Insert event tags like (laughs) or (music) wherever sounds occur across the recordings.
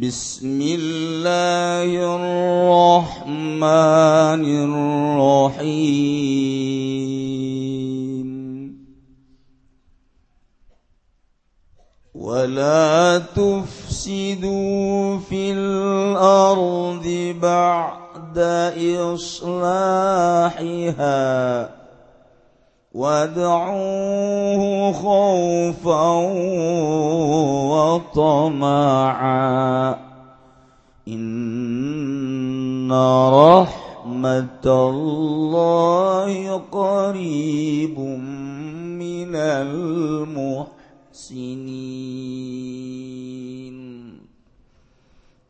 بسم الله الرحمن الرحيم. ولا تفسدوا في الأرض بعد إصلاحها. وادعوه خوفا وطمعا. إن رحمة الله قريب من المحسنين.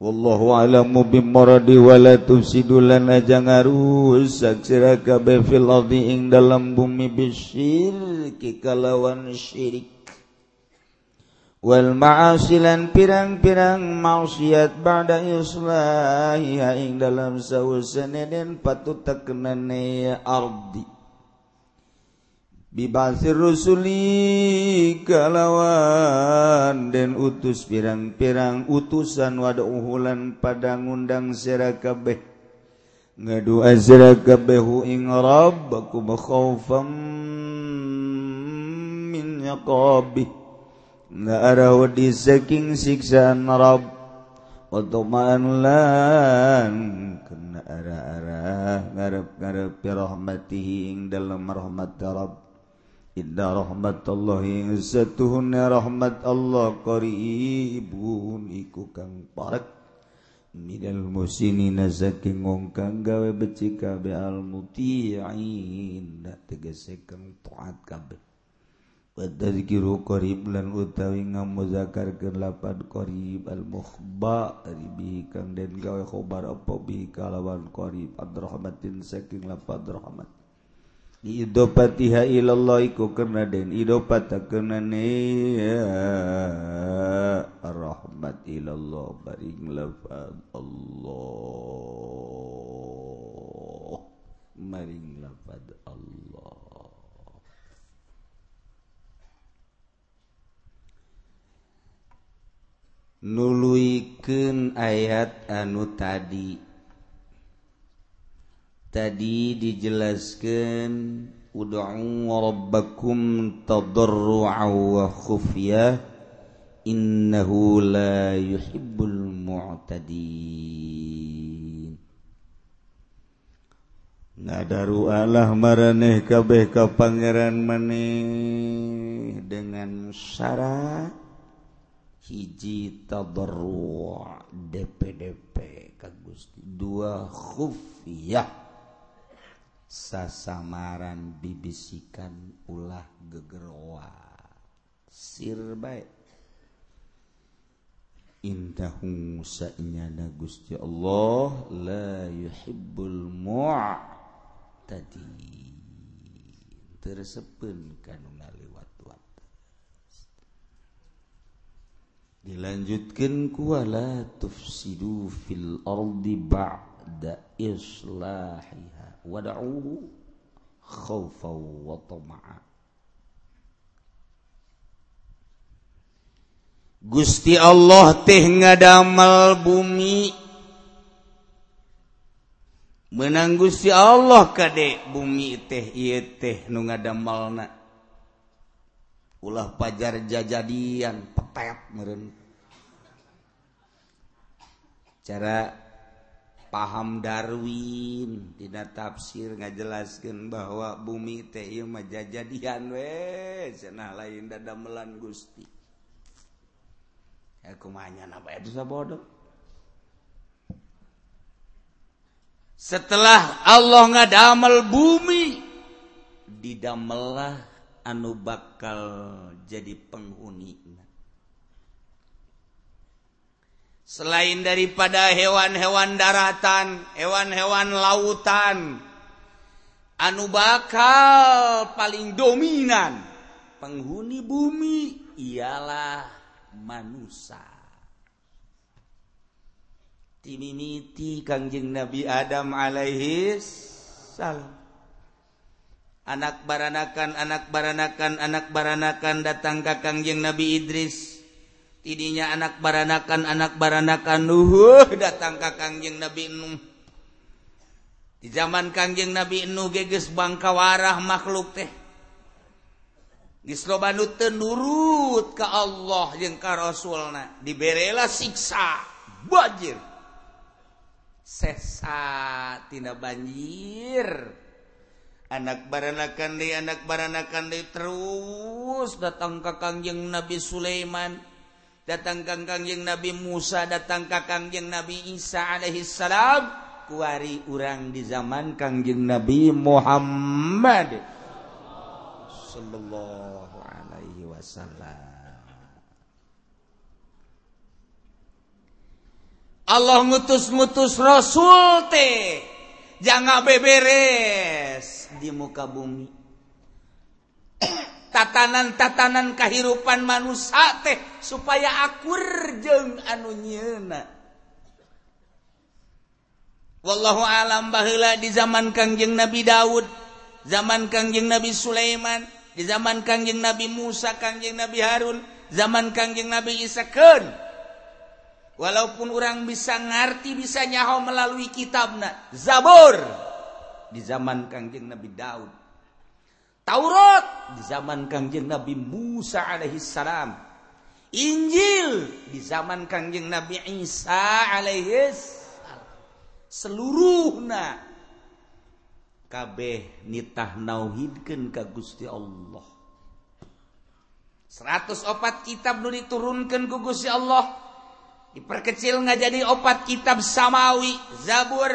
wallahu a'lamu bimmaradi wala tufsidu lan aja ngarusak sira kabeh fil ardi ing dalam bumi bisyirki kalawan syirik. Wal ma'asilan pirang-pirang maksiat ba'da islahiha ing dalam sausanedan patut tekenane ardi. Bibasir rusuli kalawan dan utus pirang-pirang utusan wada uhulan pada ngundang sira kabeh. Ngadua sira kabehu ing rabbakum khaufam min yaqabi na'arahu di saking siksaan rabb wa tuma'an lan kena arah-arah ngarep-ngarep rahmatihi ing dalam rahmat rabb. Inna rahmatallahi satuhunna rahmat Allah qaribun iku kang parek. Minal musinina saking ngongkang kang gawe beci kabe al muti'in tegese kang taat kabe. Wadadkiru qarib lan utawi ngamuzakarkeun lapan qarib al mukhba ribi kang den gawe khobar apa bi kalawan qarib. Adrahmatin saking lapan rahmat. Idopatiha ilallah iku karena den idopata kenane rahmat ilallah baring lafad Allah maring lafad Allah. Nuluikeun ayat anu tadi. Tadi dijelaskan ud'u rabbakum tadarru'a wa khufya innahu la yuhibbul mu'tadin. Ngadaru Allah maraneh kabeh ka pangeran maneh dengan syarat hiji tadarru' DPDP ka Gusti. Dua khufiyah sasamaran bibisikan ulah gegerwa sirba indahung sanyana Gusti Allah la yuhibbul mu' tadi tersepen kanu ngaliwat dilanjutkan kuala tufsidu fil ardi ba'da islahiha wada'u khawfa wa tama'a Gusti Allah teh ngadamel bumi. Menang Gusti Allah kadek bumi teh ieu teh nu ngadamelna. Ulah pajar jajadian petet meureun. Cara paham Darwin. Tidak tafsir ngajelaskan bahwa bumi teh majajadian we nah lain dada melan Gusti akunya apa itu bodoh? Setelah Allah ngadamel bumi didamelah anu bakal jadi penghuninya. Selain daripada hewan-hewan daratan, hewan-hewan lautan, anu bakal paling dominan penghuni bumi ialah manusia. Timimiti Kangjeng Nabi Adam alaihi salam. Anak baranakan, anak baranakan, anak baranakan datang ke Kangjeng Nabi Idris tidinya anak baranakan anak baranakan. Nuhu datang ka Kangjeng Nabi Nuh. Di zaman Kangjeng Nabi Nuh geges bangkawarah makhluk teh. Gislobanuten nurut ke Allah jeung ka Rasulna. Diberela siksa. Banjir sesatina banjir. Anak baranakan deui anak baranakan deui terus datang ka Kangjeng Nabi Sulaiman. datang Kangkang yang Nabi Musa datang ka yang Nabi Isa Alaihissalam kuari urang di zaman Kangjeng Nabi Muhammad Shallallahu Alaihi Wasallam. Allah ngutus-mutus Rasul teh jangan beberes di muka bumi. tatanan-tatanan kehidupan manusia teh supaya akur jeng anu nyeuna. Wallahu alam baheula di zaman Kangjeng Nabi Daud, zaman Kangjeng Nabi Sulaiman, di zaman Kangjeng Nabi Musa, Kangjeng Nabi Harun, zaman Kangjeng Nabi Isa keun. Walaupun orang bisa ngerti bisa nyaho melalui kitabna Zabur di zaman Kangjeng Nabi Daud Taurat. Di zaman Kangjeng Nabi Musa alaihissalam Injil. Di zaman Kangjeng Nabi Isa alaihissalam. seluruhna. Kabeh nitah nauhidkeun ka Gusti Allah. 104 kitab nu diturunkan ku Gusti Allah. Diperkecil nggak jadi opat kitab samawi Zabur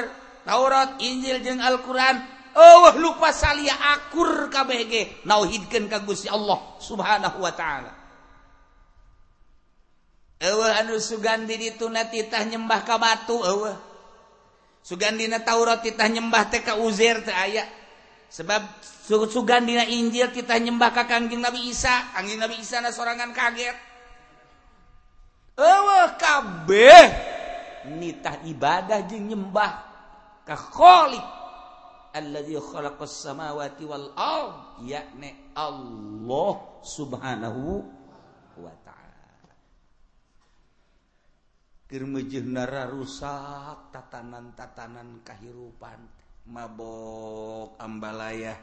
Taurat Injil jeung Al-Qur'an. Oh lupa salia akur KBG. Nauhidkan kagus Allah subhanahu Wa ta'ala. Anu Sugandi dituna titah nyembah ka batu Sugandina Taurat titah nyembah TK Uzer aya. Sebab Sugandina Injil kita nyembah ka Kangjeng Nabi Isa. Kangjeng Nabi Isa na sorangan kaget. Eueuh kabeh. Nitah ibadah jeung nyembah ka Khalik alladzi khalaqas samawati wal ard yakni Allah subhanahu wa ta'ala. Keur meujeunna rusak tatanan-tatanan kahirupan mabok ambalaya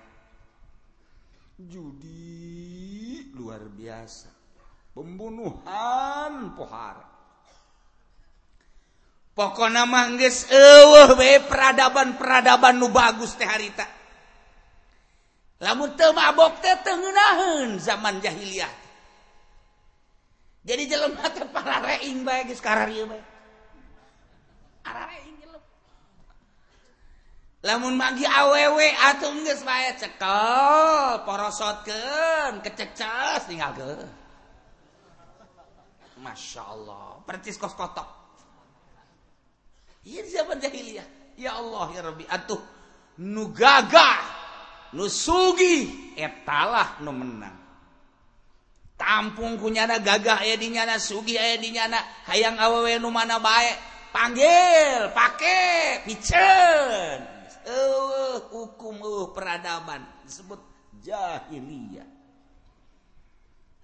judi luar biasa. Pembunuhan pohara. pokok nama nges peradaban-peradaban nu bagus teh harita. Lamun temabok teh tengenahan zaman jahiliyah. Jadi jelema teh para reing bae geus kararieu bae. Ara reing jelema. Lamun magi awewe atuh geus bae cekel porosotkeun kececes ninggalkeun Masya Allah, percis kos kotok. Zaman jahiliyah. Ya Allah ya Rabbi atuh. Nu gagah nu sugi etalah nu menang. Tampung kunyana gagah aya di nyana sugi aya di nyana hayang awewe nu mana bae. Panggil pake piceun eueuh hukum eueuh peradaban. Disebut jahiliyah.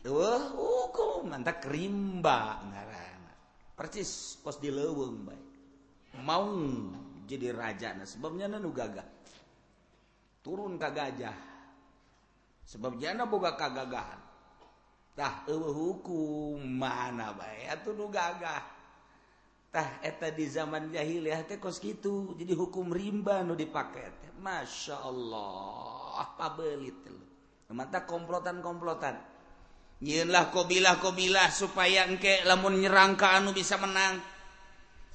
Eueuh hukum. Mantap rimba ngaranna. Percis pos di leuweung bae mau jadi raja. Nah sebabnya nanu gagah. Turun ka gajah. Sebab jana boga kagagahan tah eueuh hukum. Mana bae atuh nu gagah? Tah eta di zaman jahiliyah teh kos kitu. Jadi hukum rimba nu dipake teh. Masyaallah pabelit lu. Mata komplotan-komplotan. Lah kobilah kobilah supaya engke lamun nyerang ka anu bisa menang.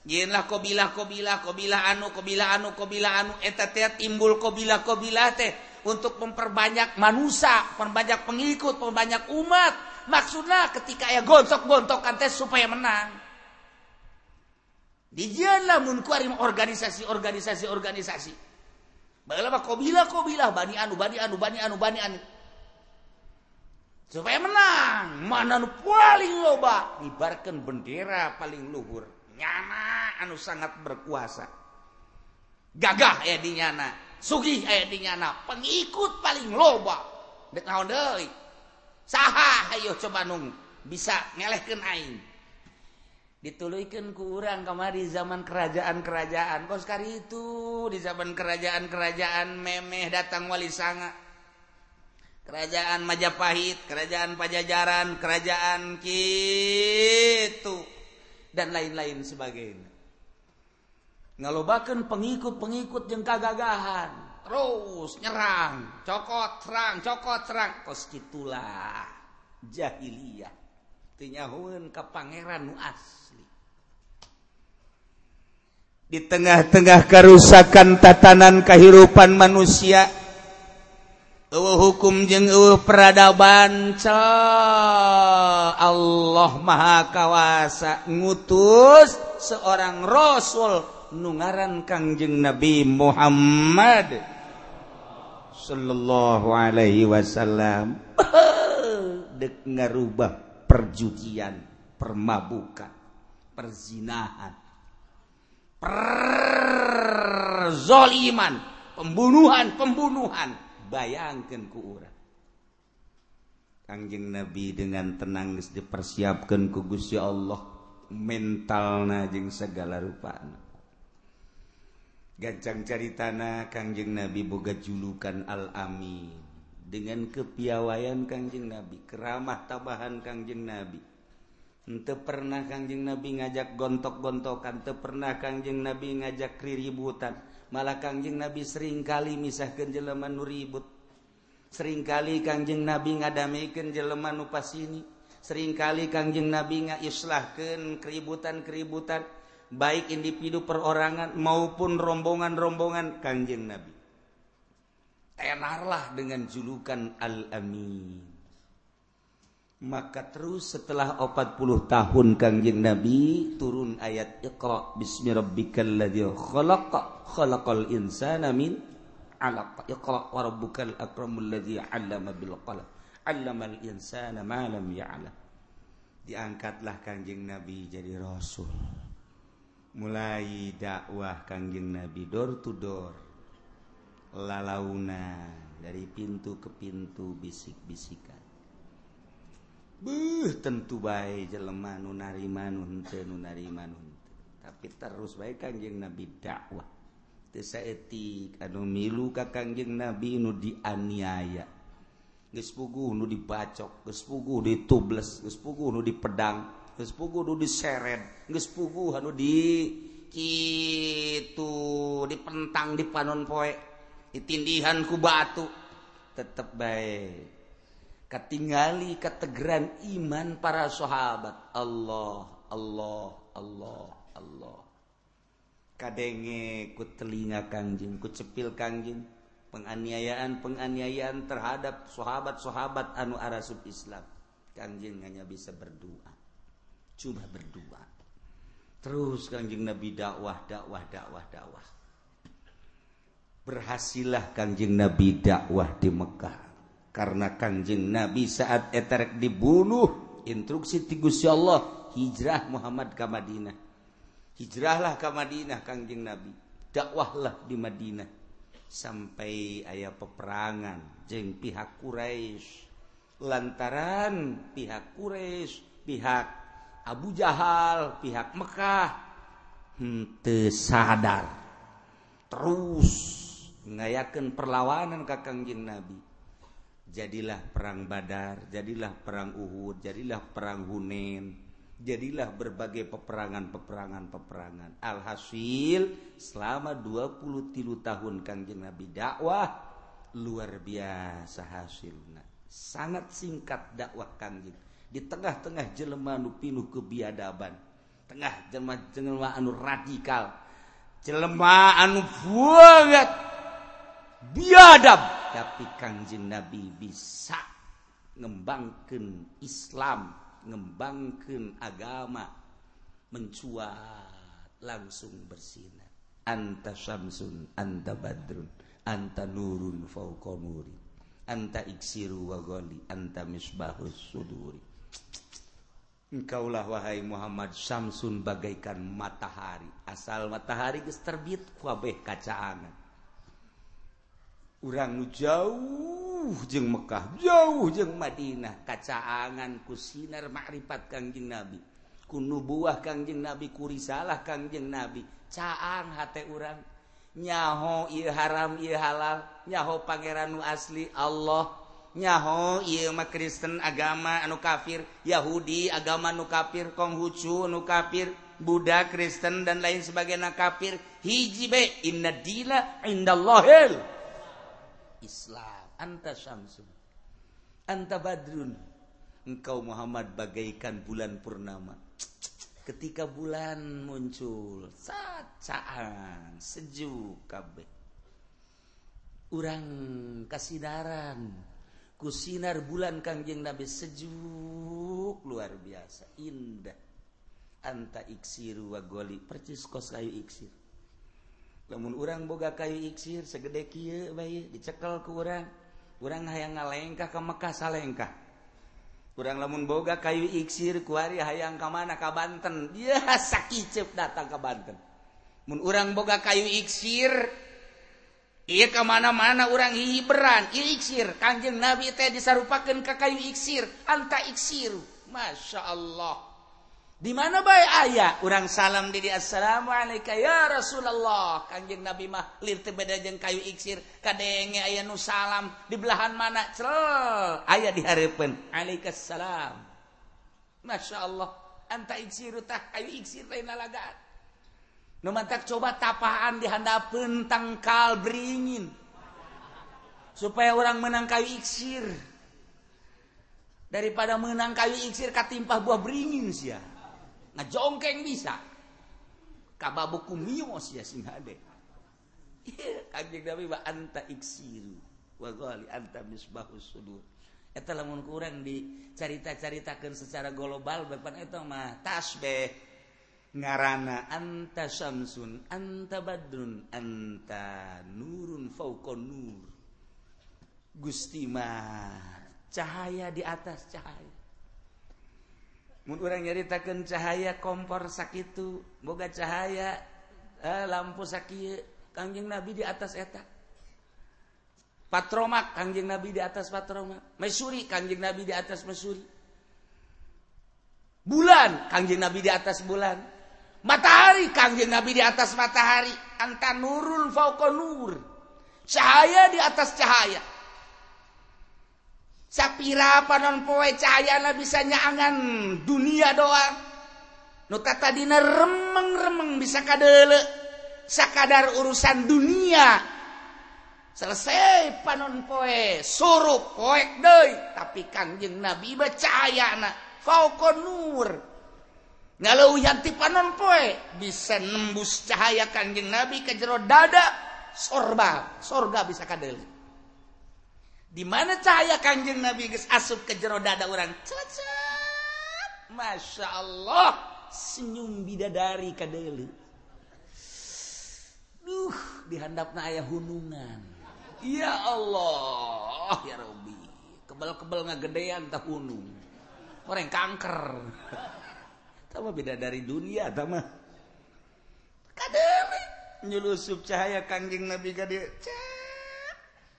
lah kobilah kobilah kobilah anu kobilah anu kobilah anu eta teh timbul kobilah kobilah teh untuk memperbanyak manusia, memperbanyak pengikut, memperbanyak umat. Maksudnya ketika ya gontok-gontokan teh supaya menang. Dijalah mun kuarim organisasi organisasi organisasi. Bagelah kobilah kobilah bani anu bani anu bani anu bani anu. Supaya menang, mana nu paling loba ibarkan bendera paling luhur. nyana anu sangat berkuasa. Gagah eh dinyana sugih eh dinyana pengikut paling loba. Dek naon deui? Saha ayo coba nung bisa ngelehkeun aing. Dituluykeun ku urang kamari zaman kerajaan-kerajaan. Kos kari itu di zaman kerajaan-kerajaan memeh datang wali sanga. Kerajaan Majapahit kerajaan Pajajaran kerajaan kitu. dan lain-lain sebagainya. Ngalobakan pengikut-pengikut yang kagagahan. Terus nyerang cokot terang cokot terang kos gitulah. Jahiliyah. Tinyahun ke pangeran nu asli. Di tengah-tengah kerusakan tatanan kehidupan manusia eueuh hukum jeung eueuh peradaban Allah Mahakawasa ngutus seorang rasul nungaran Kangjeng Nabi Muhammad Shallallahu Alaihi Wasallam. (clears throat) Dek ngarubah perjugian permabukan perzinahan perzoliman pembunuhan pembunuhan. Bayangkan ku urang. Kangjeng nabi dengan tenang dipersiapkan ku Gusti Allah mental jeung segala rupa gancang cari tanah Kangjeng Nabi boga julukan Al-Amin. Dengan kepiawaian Kangjeng Nabi keramah tabahan Kangjeng Nabi. Ente pernah Kangjeng Nabi ngajak gontok-gontokan? Teu pernah Kangjeng Nabi ngajak riributan? Malah Kangjeng Nabi sering kali misahkan jeleman nuribut sering kali Kangjeng nabi ngadamaikan jeleman upas ini sering kali Kangjeng nabi nga islahkan keributan-keributan baik individu perorangan maupun rombongan-rombongan Kangjeng nabi. Tenarlah dengan julukan al-amin. Maka terus setelah 40 tahun Kangjeng Nabi turun ayat Iqra bismi rabbikal ladzi khalaq khalaqal insana min علق اقرأ وربك الأكرم الذي bil Qalam. علم insana ma lam ya'lam. Diangkatlah kanjeng Nabi jadi Rasul. Mulai dakwah kanjeng Nabi door to door. Lalauna dari pintu ke pintu bisik-bisikan. Buh, tentu baik jelema nu narima nu henteu nu narima nu tapi terus baik kanjeng Nabi dakwah. etik anu milu Kangjeng Nabi Nu dianiaya. Gespugu Nu dibacok gespugu ditubles geus gespugu Nu di pedang gespugu Nu diseret gespugu Aduh di itu dipentang di panon poe ditindihan ku batu. Tetap baik katingali ketegeran iman para sahabat. Allah Allah Allah Allah. kadenge ku telinga Kanjing ku cepil Kanjing. Penganiayaan penganiayaan terhadap sahabat-sahabat anu arasub Islam. Kangjeng hanya bisa berdoa cuma berdoa terus Kanjing Nabi dakwah dakwah dakwah dakwah. Berhasillah Kanjing Nabi dakwah di Mekah. Karena Kangjeng Nabi saat eterek dibunuh instruksi ti Gusti Allah hijrah Muhammad ke Madinah. hijrahlah ke Madinah Kangjeng Nabi. Dakwahlah di Madinah. Sampai ayah peperangan jeng pihak Quraisy. Lantaran pihak Quraisy pihak Abu Jahal pihak Mekah hmm, henteu sadar terus ngayakeun perlawanan ka Kangjeng Nabi. Jadilah perang Badar jadilah perang Uhud jadilah perang Hunain. jadilah berbagai peperangan-peperangan peperangan alhasil selama 20 tilu tahun Kangjeng Nabi dakwah luar biasa hasilnya. Sangat singkat dakwah Kangjeng di tengah-tengah jelema anu pinuh kebiadaban tengah jelema jelema anu radikal jelema anu banget biadab. Tapi Kangjeng Nabi bisa ngembangkan Islam ngembangkan agama mencuat langsung bersinar anta syamsun anta badrun anta nurun fauqa nuri anta iksiru wa ghali anta misbahus suduri. Engkaulah wahai Muhammad syamsun bagaikan matahari. Asal matahari geus terbit kabeh kacaangan urang nu jauh jeung Mekkah jauh jeung Madinah. Kacaangan ku sinar makrifat Kangjeng Nabi. Kuno buah Kangjeng Nabi kurisalah Kangjeng Nabi. Caang hate urang. Nyaho il haram il halal. Nyaho pangeran nu asli Allah. Nyaho Imah Kristen agama anu kafir Yahudi agama nu kafir Konghucu nu kafir Buddha Kristen dan lain sebagai na kafir. Hiji be inna dila indallahil Islam. Anta Syamsun. Anta badrun. Engkau Muhammad bagaikan bulan purnama. Ketika bulan muncul sacaan sejuk kabeh. Orang kasidaran kusinar bulan kangjeng Nabi sejuk luar biasa indah. Anta iksiru wa goli percis kos kayu iksir namun orang boga kayu iksir segede kia bayi dicekel ke orang orang hayang ngalengkah ke Mekah salengkah? Urang lamun boga kayu iksir kuari hayang ke mana? Ke Banten. Dia (laughs) sakicep datang ke Banten. Mun orang boga kayu iksir Iya kemana-mana orang hiberan iksir. Kanjeng Nabi teh disarupakan ke kayu iksir. Anta iksir Masya Allah. di mana baik ayah orang salam diri assalamualaikum ya Rasulullah. Kanjeng Nabi mah lir beda jeung kayu iksir kadenge ayah nu salam di belahan mana? Cel ayah diharapkan alaikassalam. Masya Allah anta iksir tah kayu iksir lain lalagaan nu mantak coba tapaan dihandapkeun tangkal beringin. Supaya orang menang kayu iksir. Daripada menang kayu iksir katimpah buah beringin sia. ngajongkeng bisa. Kababuku mios ya sing hade kanjeng nabi wa anta iksiru. Wa ghali anta misbahus sudur. Eta lamun kurang dicarita-caritakeun secara global bapak eta mah tasbih. Ngarana anta samsun anta badrun anta nurun fauqa nur. Gusti mah cahaya di atas cahaya. orang nyaritakan cahaya kompor sakit boga cahaya eh, lampu sakit Kangjeng Nabi di atas etak patromak Kangjeng Nabi di atas patromak. Mesuri Kangjeng Nabi di atas Mesuri. Bulan Kangjeng Nabi di atas bulan. Matahari Kangjeng Nabi di atas matahari. Anta nurul fauqa nur. Cahaya di atas cahaya. sapira panon poe cahayana bisa nyaangan dunia doa. Nu dina remeng-remeng bisa kadele. Sakadar urusan dunia. Selesai panon poe suruh poek deh tapi kanjeng nabi bacayana faukon nur ngalau yanti panon poe bisa nembus cahaya kanjeng nabi ke jero dada. Sorba sorga bisa kadele. di mana cahaya Kanjeng Nabi guys asup ke jero dada orang Cacap. Masya Allah. Senyum bidadari kadelu duh dihandapna ayah hunungan. Ya Allah. Ya Rabbi. Kebal-kebal ngagedean tak hunung. Orang kanker. Sama beda dari dunia sama kadeli nyulusup cahaya kanjeng Nabi kadelu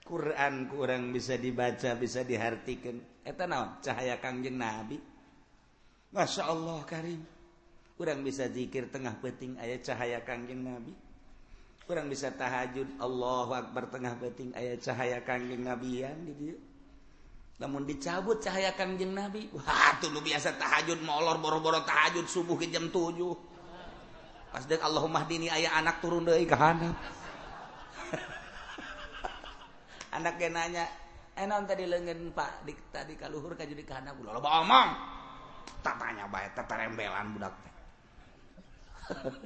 Quran kurang bisa dibaca bisa dihartikan. Eta naon? Cahaya kangjeng nabi. Masya Allah karim. Kurang bisa dzikir tengah peting ayat cahaya kangjeng nabi. Kurang bisa tahajud Allah Akbar tengah peting ayat cahaya kangjeng nabi. Yang di dieu namun dicabut cahaya kangjeng nabi. Wah tuh lu biasa tahajud molor boro-boro tahajud subuh ke jam 7 pas dek Allahumma dini ayat anak turun deui ka handap anak nanya eh, enon tadi lengan pak dik tadi kaluhur ka jadi kana gula. Loba omong. Tatanya bae tatarembelan budak teh.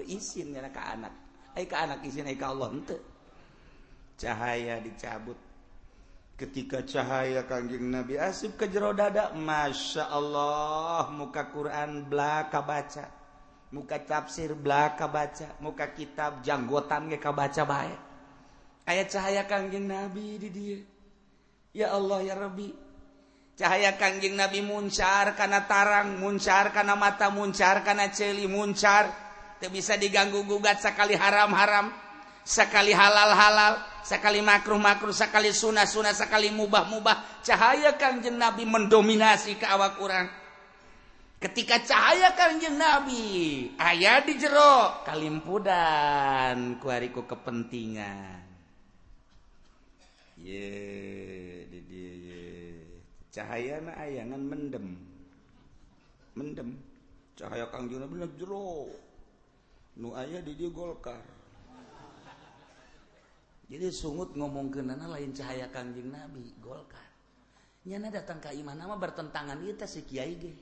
(laughs) Isin ya ka anak. Ai ka anak isin ai ka Allah henteu cahaya dicabut. Ketika cahaya kanjeng Nabi asup ke jero dada Masya Allah muka Quran belaka baca. Muka tafsir belaka baca. Muka kitab janggotan ge kabaca baik ayat cahaya kangjeng nabi di dia ya Allah ya Rabbi. Cahaya kangjeng nabi muncar karena tarang muncar karena mata muncar karena celi muncar. Tidak bisa diganggu gugat sekali haram haram sekali halal halal sekali makruh makruh sekali sunah sunah sekali mubah mubah cahaya kangjeng nabi mendominasi ke awak orang ketika cahaya kanjeng nabi ayah di jero kalimpudan kuariku kepentingan. cahaya ayangan mendem. Mendem. Cahaya Kang Juna bener jero nu aya di dia Golkar. Jadi sungut ngomong ke nana lain cahaya Kangjeng Nabi Golkar. Nyana datang ke iman nama bertentangan kita si Kiai ge.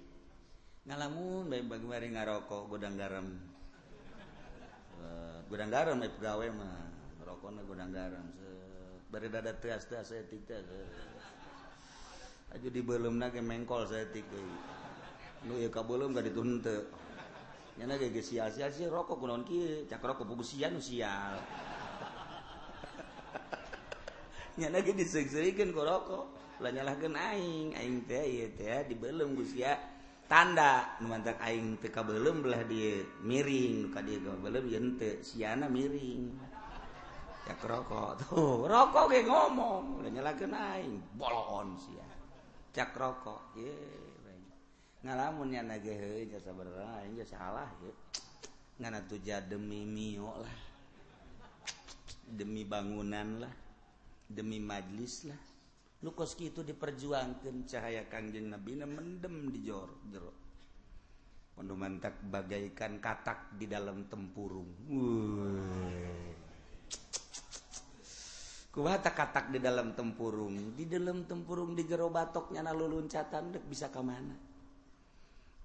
Ngalamun baik bagi mari ngarokok godang garam. Eh, uh, godang garam baik pegawai mah. Rokoknya godang garam so. dari dada teas teas saya tik teas. Aju di belum nage mengkol saya tiga eh. nu ya belum gak dituntut nyana gak sia sia sih rokok kunon ki cak rokok buku sia nu sial. (laughs) Nyana gak disengserikan ku rokok. Lah nyalahkeun aing aing teh iya teh di belum gusia tanda numantak aing teka belum belah dia miring ka dia belum yente siana miring. cak rokok (laughs) tuh rokok ge ngomong. Udah nyalakeun aing bolon sia. Cak rokok ye ngalamun nya nage heuh jasa aing geus salah ye. Ngana tuja demi mio lah. Demi bangunan lah. Demi majlis lah. Nu itu kitu cahaya Kangjeng Nabi na mendem di jor jero. Mantak bagaikan katak di dalam tempurung. Wuh. katak di dalam tempurung? Di dalam tempurung di jero batoknya na luluncatan dek bisa ke mana?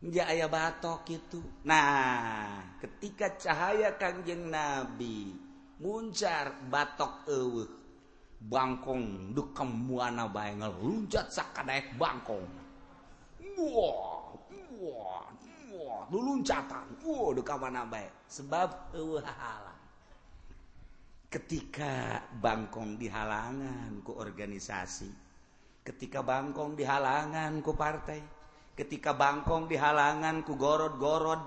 Nja ayah batok itu. Nah ketika cahaya kangjeng nabi muncar batok eueuh bangkong dukem muana bae ngeluncat sakadaek bangkong. Wah wah wah luluncatan. Wah duka mana bae. Sebab eueuh Ketika bangkong dihalangan ku organisasi, ketika bangkong dihalangan ku partai, ketika bangkong dihalangan ku gorod-gorod,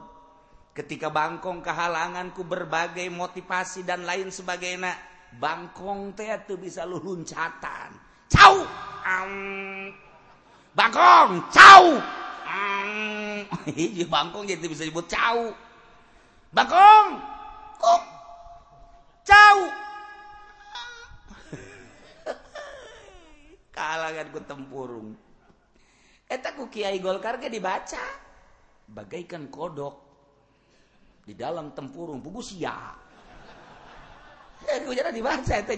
ketika bangkong kehalangan ku berbagai motivasi dan lain sebagainya, Bangkong teh tuh bisa lu luncatan. Cau. Um, bangkong, cau. Um, (laughs) bangkong jadi bisa disebut cau. Bangkong. Kok. Cau. (laughs) Kalangan ku tempurung. Eta ku Kiai Golkar ke dibaca bagaikan kodok di dalam tempurung buku siap Eh, dibaca itu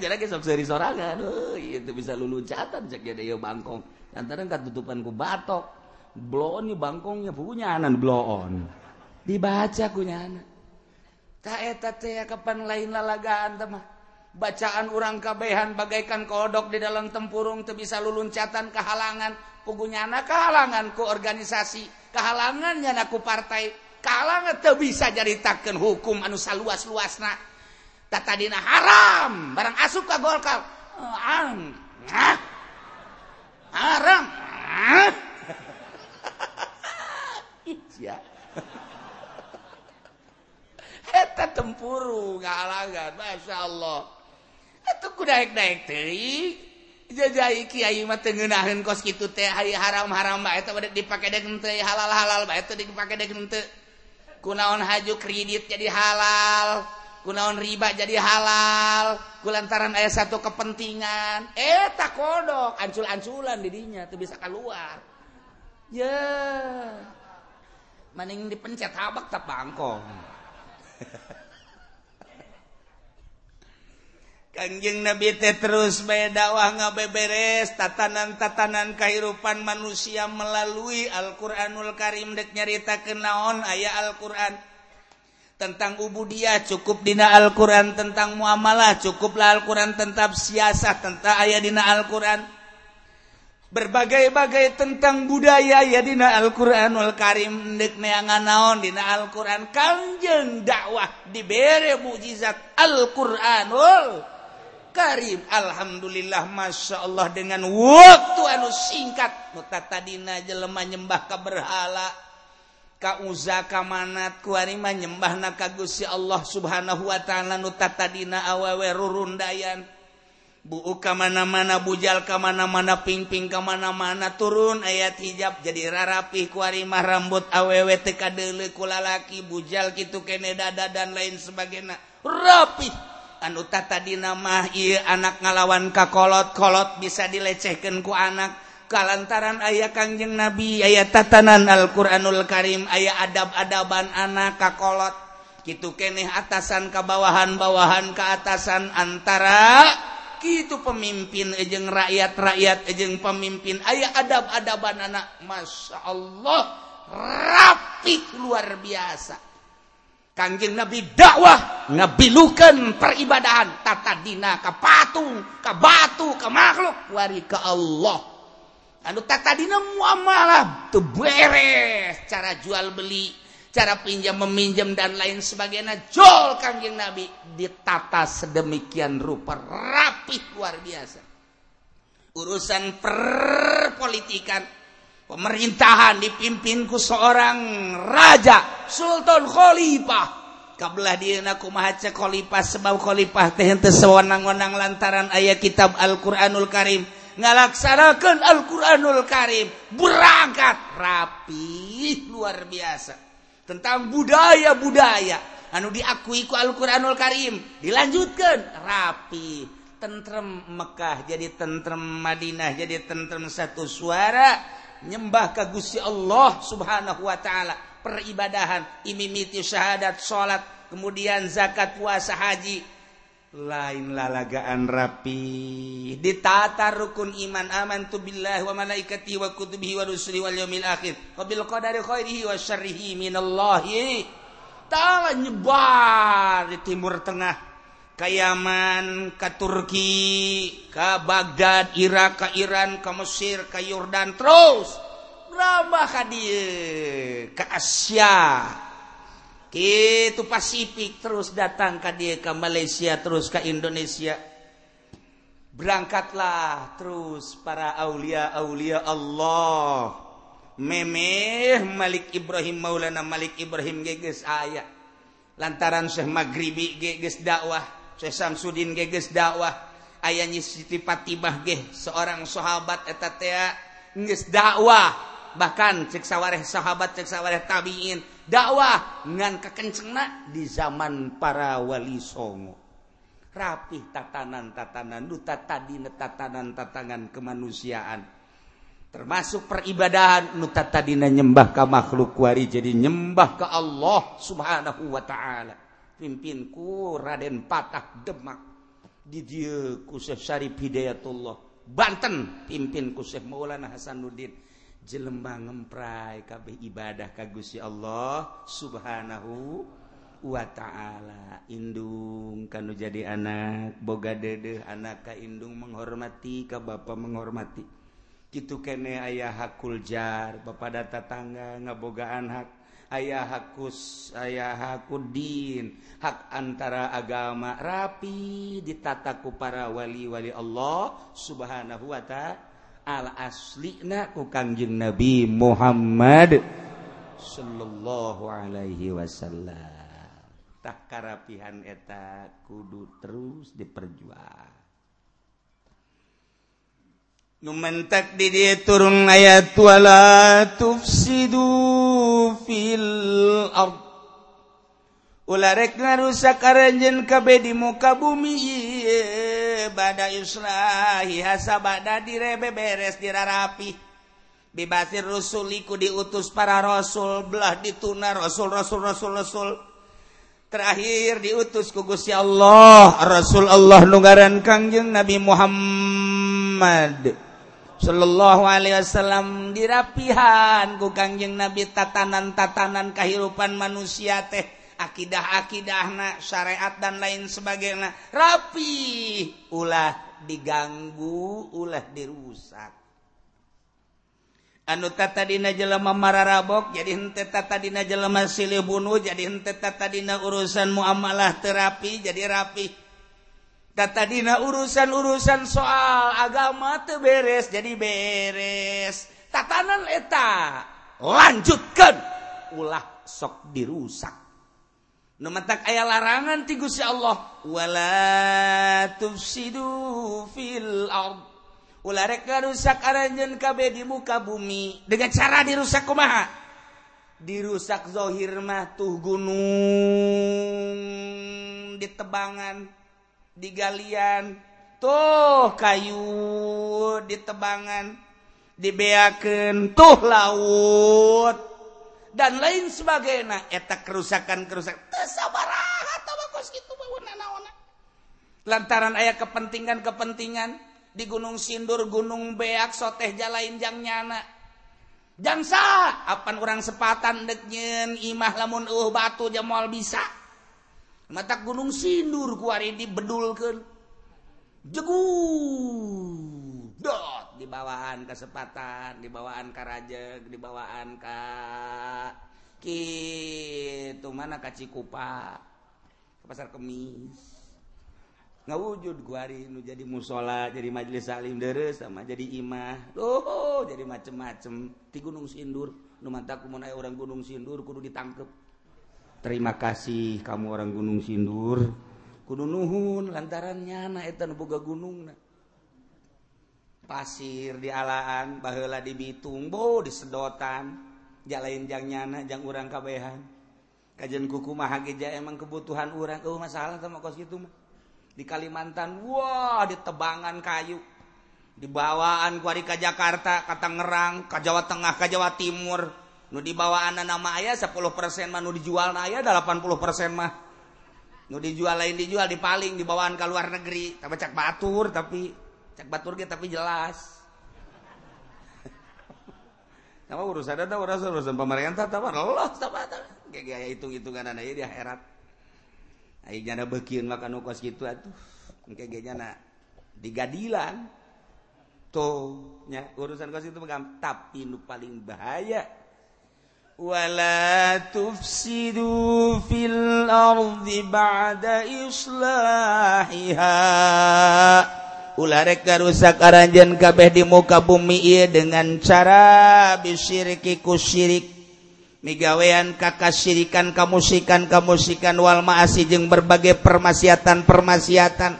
sorangan. Itu bisa lulucatan cek ya bangkong. Antara tutupan ku batok. Blon bangkongnya punya anan blon dibaca kunya kapan lain lalagaan bacaan urang kabehan bagaikan kodok di dalam tempurung tuh bisa luluncatan kehalangan pugunyana kehalangan ku organisasi. Kehalangannya anakku partai. Kalangan tuh bisa jaritakan hukum anu saluas luasna tata dina haram. Barang asup ka golkar. Eh, haram. Haram (laughs) ya eta tempuru ngahalangan Masya Allah. Itu ku naik naik teh jajai kiai mah teu ngeunaheun kos kitu teh haram-haram bae itu bade dipake dek teu halal-halal bae itu dipake dek teu kunaon haju kredit jadi halal kunaon riba jadi halal kulantaran aya satu kepentingan. Eta kodok ancul-anculan didinya teu bisa keluar ya yeah. maning dipencet habak tak bangkong Kanjeng Nabi teh terus dakwah ngabeberes tatanan-tatanan kehidupan manusia melalui Al-Qur'anul Karim. Dek nyarita kenaon aya Al-Qur'an? Tentang ubudiah cukup dina Al-Qur'an tentang muamalah cukuplah Al-Qur'an tentang siasah tentang ayah dina Al-Qur'an. Berbagai-bagai tentang budaya ya dina Al-Qur'anul Karim. Dek neangan naon dina Al-Qur'an? Kanjeng dakwah dibere mukjizat Al-Qur'anul Karim Alhamdulillah Masya Allah dengan waktu anu singkat. Mutatadina jelema nyembah keberhala kauza kamanat kuima nyembah nakagusi Allah subhanahu wa ta'ala. Nutatadina awewe rurundayan. Bu'u kamana-mana bujal kamana-mana pingping kamana-mana turun ayat hijab jadi rarapi kuarimah rambut awewe teka dele kulalaki bujal gitu kene dada dan lain sebagainya. Rapi anu tata dinamah anak ngalawan kakolot-kolot bisa dilecehkan ku anak. Kalantaran ayah Kangjeng Nabi ayat tatanan Alquranul Karim ayah adab-adaban anak kakolot gitu keneh atasan kebawahan-bawahan keatasan antara gitu pemimpin ejeng rakyat-rakyat ejeng pemimpin. Ayah adab-adaban anak Masya Allah rapi luar biasa. Kanjeng Nabi dakwah ngabilukan peribadahan tata dina ke patung, ke batu, ke makhluk, wari ke Allah. Anu tata dina muamalah tuh beres cara jual beli, cara pinjam meminjam dan lain sebagainya. Jol Kanjeng Nabi ditata sedemikian rupa rapih luar biasa. Urusan perpolitikan pemerintahan dipimpinku seorang raja Sultan Khalifah. Kabelah dienaku mahaca Khalifah sebab Khalifah teh henteu sewenang-wenang lantaran ayat kitab Al-Qur'anul Karim. Ngalaksanakeun Al-Qur'anul Karim berangkat. Rapi luar biasa. Tentang budaya-budaya. Anu diakui ku Al-Qur'anul Karim dilanjutkan rapi. Tentrem Mekkah jadi tentrem Madinah jadi tentrem satu suara. nyembah ka Gusti Allah Subhanahu wa taala. Peribadahan imimiti syahadat salat kemudian zakat puasa haji. Lain lalagaan rapi. Ditata rukun iman. Aman tu billahi wa malaikati wa kutubihi wa rusuli wal yaumil akhir. Wa bil qadari khairihi wa syarrihi minallahi. Ta'ala nyebar di timur tengah. Kayaman ka Turki ka Baghdad Irak ka Iran ka Mesir ka Yordan terus berapa ka dieu ke Asia. Itu Pasifik terus datang ke dia ke Malaysia terus ke Indonesia. Berangkatlah terus para aulia aulia Allah. Memeh Malik Ibrahim Maulana Malik Ibrahim geges ayat lantaran Syekh Maghribi geges dakwah. Samsudin geges dakwah. Aya Fatimah ge seorang sahabat etatea nges dakwah. Bahkan cek sawareh sahabat cek sawareh tabiin dakwah ngan kekencengna di zaman para wali songo. Rapih tatanan tatanan duta tadi tatanan tatangan kemanusiaan. Termasuk peribadahan nuta tadina nyembah ke makhluk wari jadi nyembah ke Allah subhanahu wa ta'ala. pimpinku Raden Patah Demak. Di ku Syekh Syarif Hidayatullah. Banten pimpin Syekh Maulana Hasanuddin. Jelembang ngemprai kabeh ibadah ka Gusti Allah subhanahu wa ta'ala. Indung kanu jadi anak boga dede anak ka indung menghormati ka bapa menghormati. Gitu kene ayah hakul jar bapak data tangga ngabogaan hak ayah hakus ayah hakudin hak antara agama rapi ditataku para wali-wali Allah subhanahu wa ta'ala aslina ku kangjeng Nabi Muhammad sallallahu alaihi wasallam. Tak karapihan eta kudu terus diperjuang. Numentak di dia turun ayat wala tufsidu fil ard. Ularek ngarusak aranjen kabe di muka bumi iye bada hasa bada direbe beres dirarapi. Bibasir rusuliku diutus para rasul belah dituna rasul rasul rasul rasul. Terakhir diutus ku Gusti Allah rasul Allah nungaran kangjeng Nabi Muhammad. Shallallahu Alaihi Wasallam dirapihan ku kangjeng nabi tatanan-tatanan kehidupan manusia teh akidah akidahna syariat dan lain sebagainya. Rapi ulah diganggu ulah dirusak. Anu tatadina jelema mararabok jadi hente tatadina jelema silih bunuh jadi hente tatadina urusan muamalah terapi jadi rapi. Tadina urusan-urusan soal agama tuh beres jadi beres. Tatanan eta lanjutkan ulah sok dirusak. Numentak aya larangan ti Gusti Allah wala tufsidu fil ard. Ulah rek ngarusak aranjeun kabeh di muka bumi. Dengan cara dirusak kumaha? Dirusak zohir mah tuh gunung ditebangan digalian. Tuh kayu ditebangan dibeaken tuh laut. Dan lain sebagai etak kerusakan kerusakan lantaran ayah kepentingan-kepentingan di Gunung Sindur, Gunung Beak, Soteh Jalain Jang Nyana. Jang apa apan orang sepatan deknyen imah lamun uh batu jamal bisa. mata gunung Sindur kuari dibedulkan jegu. Dot di bawaan kesempatan di bawaan Karajeg dibawaan ka gitu mana kacikupa ke pasar kemis. Nggak wujud kuari nu jadi musola jadi majelis salim deres sama jadi imah. Oh, jadi macem-macem. Di gunung Sindur nu mata mau orang gunung Sindur kudu ditangkep. Terima kasih kamu orang Gunung Sindur. Gunung Nuhun lantarannya naetan boga gunung na. pasir dialaan bahela dibitung bo disedotan jalainjangnyana jang urang kabehan. Kajian kuku mahageja emang kebutuhan urang. Oh masalah sama kos gitu mah. Di Kalimantan wah wow, di tebangan kayu. Dibawaan kuari ke Jakarta kata ngerang ke Jawa Tengah ke Jawa Timur. nu dibawa anak nama ayah 10% manu dijual ayah 80% mah. Nu dijual lain dijual dipaling dibawaan ke luar negeri. Tapi cak batur tapi cak batur gitu tapi jelas. (laughs) Nama urusan ada urusan urusan pemerintah tabar Allah tabar kayak gaya hitung hitungan anak di akhirat. Ayo jana bekin makan ukos gitu atuh. Kayak gaya jana digadilan. Tuh nya urusan kos itu megam tapi nu paling bahaya. ولا تفسدوا في الأرض بعد إصلاحها. Ularek garusak aranjen kabeh di muka bumi ieu dengan cara bisyiriki ku syirik migawean kakasirikan kamusikan kamusikan wal maasi jeung berbagai permaksiatan-permaksiatan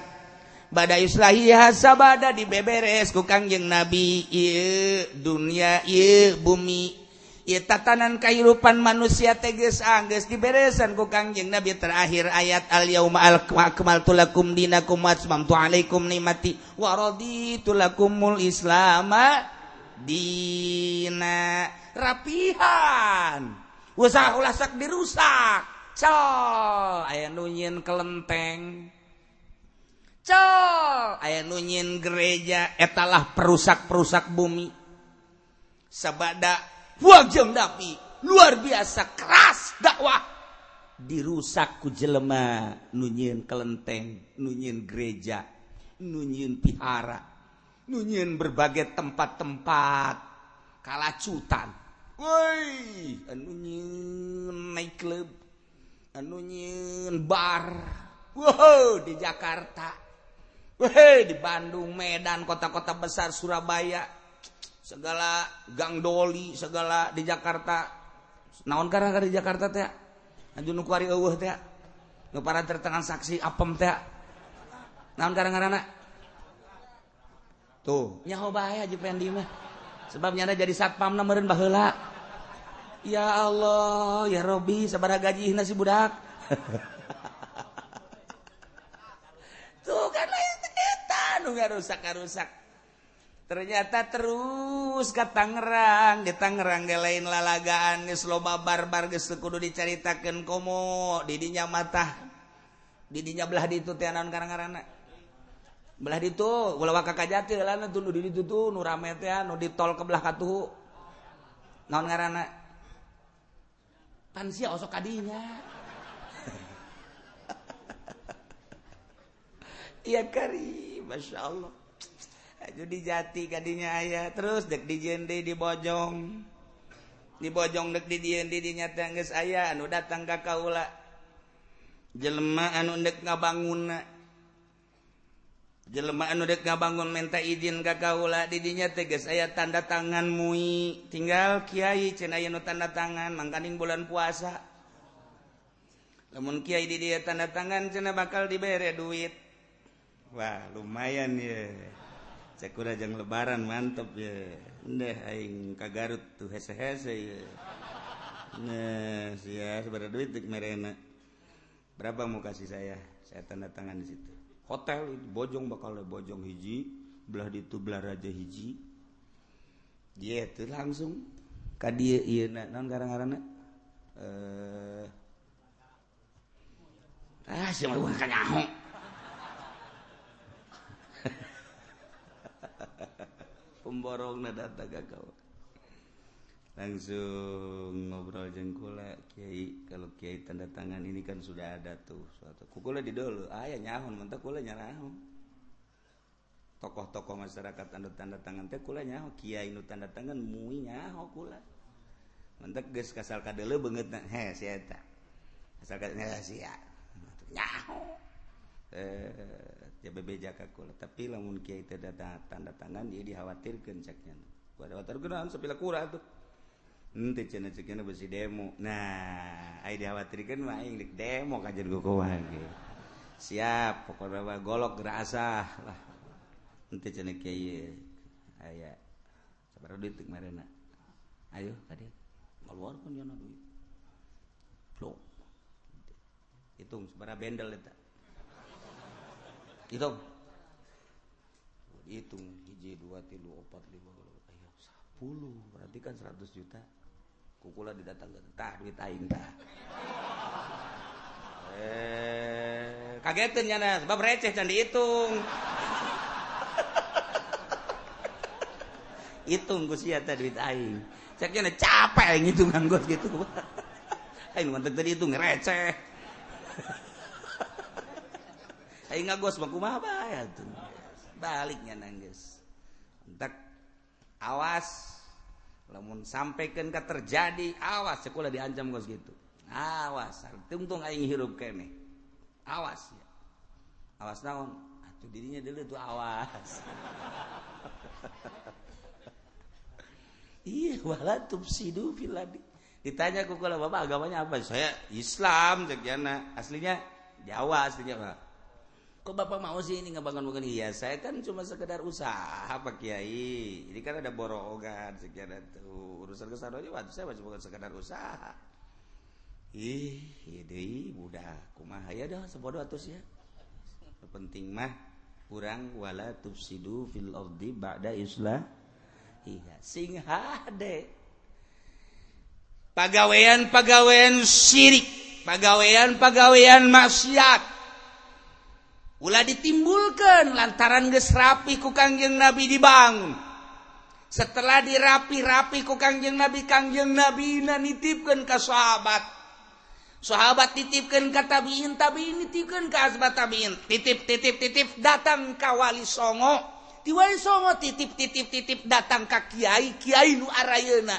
badai islahiha sabada dibeberes ku Kangjeng Nabi ieu dunia ieu bumi. ia tatanan kehidupan manusia teges angges ah, diberesan ku kangjeng Nabi terakhir ayat al yauma al akmaltu lakum dinakum wa atmamtu alaikum nimati wa raditu lakumul islama dina. Rapihan! Usaha ulasak dirusak. Col! Aya nunyin kelenteng. Col! Aya nunyin gereja. Etalah perusak-perusak bumi. Sabada wajeng tapi luar biasa keras dakwah. Dirusak ku jelema nunyin kelenteng nunyin gereja nunyin pihara nunyin berbagai tempat-tempat. Kalacutan woi nunyin anu nunyin bar. Wow di Jakarta. Woi di Bandung, Medan, kota-kota besar Surabaya, segala gang doli segala di Jakarta. Naon karena di Jakarta teh? Anjun nu kuari eueuh teh? Para tertengan saksi apem teh? Naon karena tuh. Nyaho bae haji pendi mah. Sebabnya ada jadi satpam meureun baheula. Ya Allah ya Robi sabaraha gaji nasi budak. (laughs) Tuh kan lain kita rusak rusak ternyata terus ke Tangerang. Di Tangerang lain lalagaan loba barbar geus kudu dicaritakeun komo. Didinya mata didinya belah ditu teh naon karang-karana belah ditu ulah kakak jati lah tuh di ditu tuh nu rame teh di tol ke belah katuhu. Naon ngaranna? Pan sia osok kadinya. (laughs) Iya kari masya judi jati kadinya ayah terus dek di jende di bojong. Dek di jende dinyata geus aya. Anu datang ka kaula. Jelema anu dek ngabangun jelema anu dek ngabangun minta izin ka kaula. Didinya teges aya tanda tangan mui. Tinggal kiai cenaya nu tanda tangan mangkaning bulan puasa. Namun Kyai di dia tanda tangan cena bakal diberre duit. Wah lumayan ya cekura jang lebaran mantap ya. Deh aing ka Garut tuh hese hese ya nah sia seberapa duit dik merena. Berapa mau kasih saya? Saya tanda tangan di situ. Hotel itu bojong bakal bojong hiji belah di itu belah raja hiji. Dia itu langsung. Ka dia iya na non garang garang eh. Ah siapa kanyahong pemborong data gagal langsung ngobrol jengkula Kyai kalau Kyai tanda tangan ini kan sudah ada tuh suatu kukula di dulu. Ayah nyahun mentak kula nyarahun tokoh-tokoh masyarakat tanda tanda tangan teh kula nyaho kiai nu tanda tangan mui nyaho kula mentak geus kasal kadele banget (laughs) he si eta. Asal kadele sia. Nyaho. eh bebeja kakula tapi lamun kiai teu tanda tangan dia dikhawatirkeun ceknya kuada watar geunaan sapila kura atuh henteu cenah ceknya besi demo. Nah ai dikhawatirkeun mah aing dek demo kajar gokowa ge. Siap pokoknya mah golok gerasah lah. Henteu cenah kiai aya sabar duit kemarin mareuna ayo kadieu ngaluarkeun yeuna duit. Blok hitung sabaraha bendel eta. itu hitung hiji dua tilu opat lima ayo sepuluh. Berarti kan seratus juta. Kukula didatangkan tak duit aing tak eh kagetin nyana sebab receh dan dihitung hitung (laughs) gus sia teh duit aing. Cek nyana capek ngitung anggot gitu. (laughs) Aing mantep tadi hitung receh. (laughs) Eh, aing ngagos mah kumaha ya tuh, Baliknya nangis. Entak awas lamun sampaikan kata terjadi awas sekolah diancam gos gitu. Awas, tungtung aing hirup kene. Awas ya. Awas naon? Atuh dirinya dulu tuh awas. iya, wala tubsidu fil Ditanya kok kalau bapak agamanya apa? Saya Islam cek aslinya Jawa aslinya Pak kok bapak mau sih ini ngebangun bangun iya saya kan cuma sekedar usaha pak kiai. Ini kan ada borongan sekian itu. Urusan ke sana aja waktu saya cuma sekedar usaha. Ih iya deh budak kumaha ya dah sebodoh atus ya. Penting mah kurang wala tufsidu fil ardi ba'da islah iya sing hade pagawean pagawean syirik. Pagawean pagawean maksiat Ulah ditimbulkan lantaran ges rapi ku Kangjeng Nabi dibangun. Setelah dirapi-rapi ku Kangjeng Nabi, Kangjeng Nabi na nitipkeun ka sahabat. Sahabat titipkan ke tabiin, tabiin nitipkan ke asbat tabiin. Titip, titip, titip, datang ka wali songo. Di wali songo titip, titip, titip, datang ka kiai, kiai nu arayana.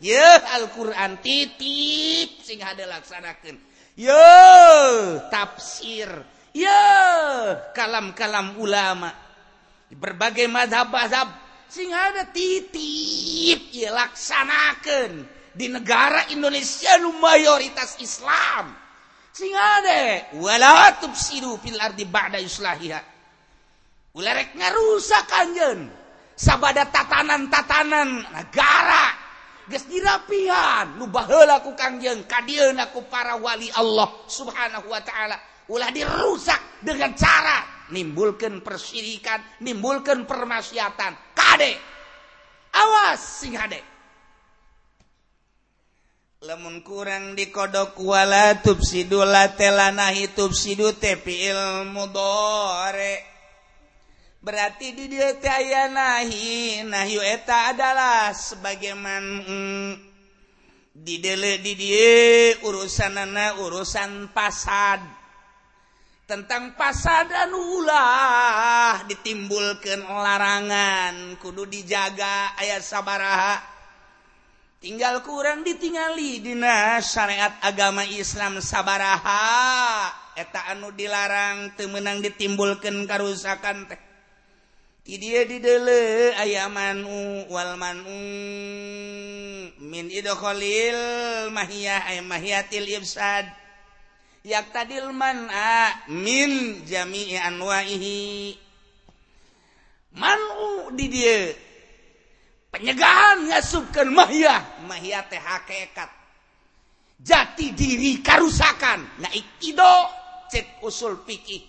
Ya Al-Quran titip sing ada laksanakan. Ye tafsir ya kalam-kalam ulama. Di berbagai mazhab-mazhab sing ada titip ya laksanakan di negara Indonesia nu mayoritas Islam. Sing ada wala tubsiru fil ardi ba'da islahiha. Ularek ngarusak kanjen sabada tatanan-tatanan negara. Geus dirapihan nu baheula ku Kangjeng kadieuna ku para wali Allah subhanahu wa taala. Ulah dirusak dengan cara nimbulkan persirikan nimbulkan permaksiatan. Kade. Awas sing hade lemun kurang dikodok wala tubsidu latelanahi tubsidu tepi ilmu dore. Berarti di dia aya nahi nahyu eta adalah sebagaimana mm, di dele di dia urusan urusan pasad tentang pasada ulah ditimbulkan larangan. Kudu dijaga ayat sabaraha. Tinggal kurang ditingali dina syariat agama Islam sabaraha. Eta anu dilarang temenang ditimbulkan karusakan teh. Ti dia didele ayamanu walmanu min idkholil mahiyah ay mahiyatil ibsad. yak min jami'i anwahi man di dia. Penyegahan ngasubkan mahya mahya teh hakikat jati diri karusakan. Naik ido cek usul pikih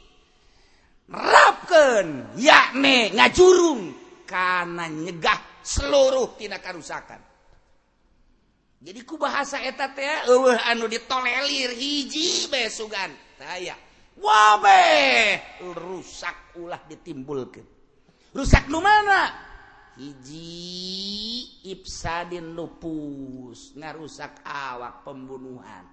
rapken yakne ngajurung. Karena nyegah seluruh tina karusakan. jadi ku bahasa eta teh eueuh anu ditolelir hiji bae sugan. Taya wabe rusak ulah ditimbulkeun. Rusak nu mana? Hiji ifsadin lupus ngarusak awak pembunuhan.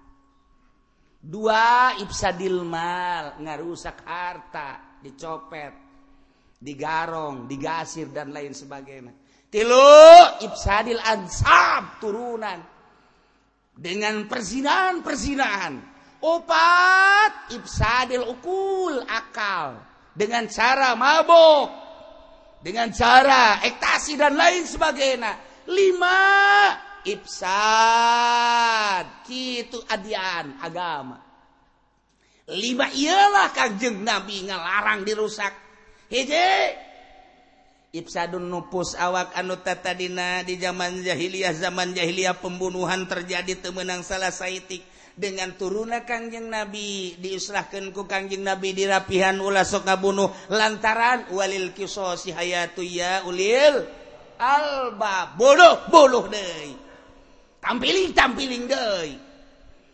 Dua ifsadil mal ngarusak harta dicopet digarong digasir dan lain sebagainya. Tilu ifsadil ansab turunan. Dengan perzinahan-perzinahan opat ibsadil ukul akal. Dengan cara mabok dengan cara ektasi dan lain sebagainya. Lima ibsad. Gitu adian agama. Lima ialah kanjeng nabi ngelarang dirusak. Hije Ibsadun nupus awak anu tatadina di zaman jahiliyah zaman jahiliyah pembunuhan terjadi temenang salah saitik. Dengan turuna Kangjeng Nabi diislahkan ku Kangjeng Nabi dirapihan ulah sok ngabunuh. Lantaran walil kisosi hayatu ya ulil alba. Bodoh bodoh deui. Tampiling tampiling deui.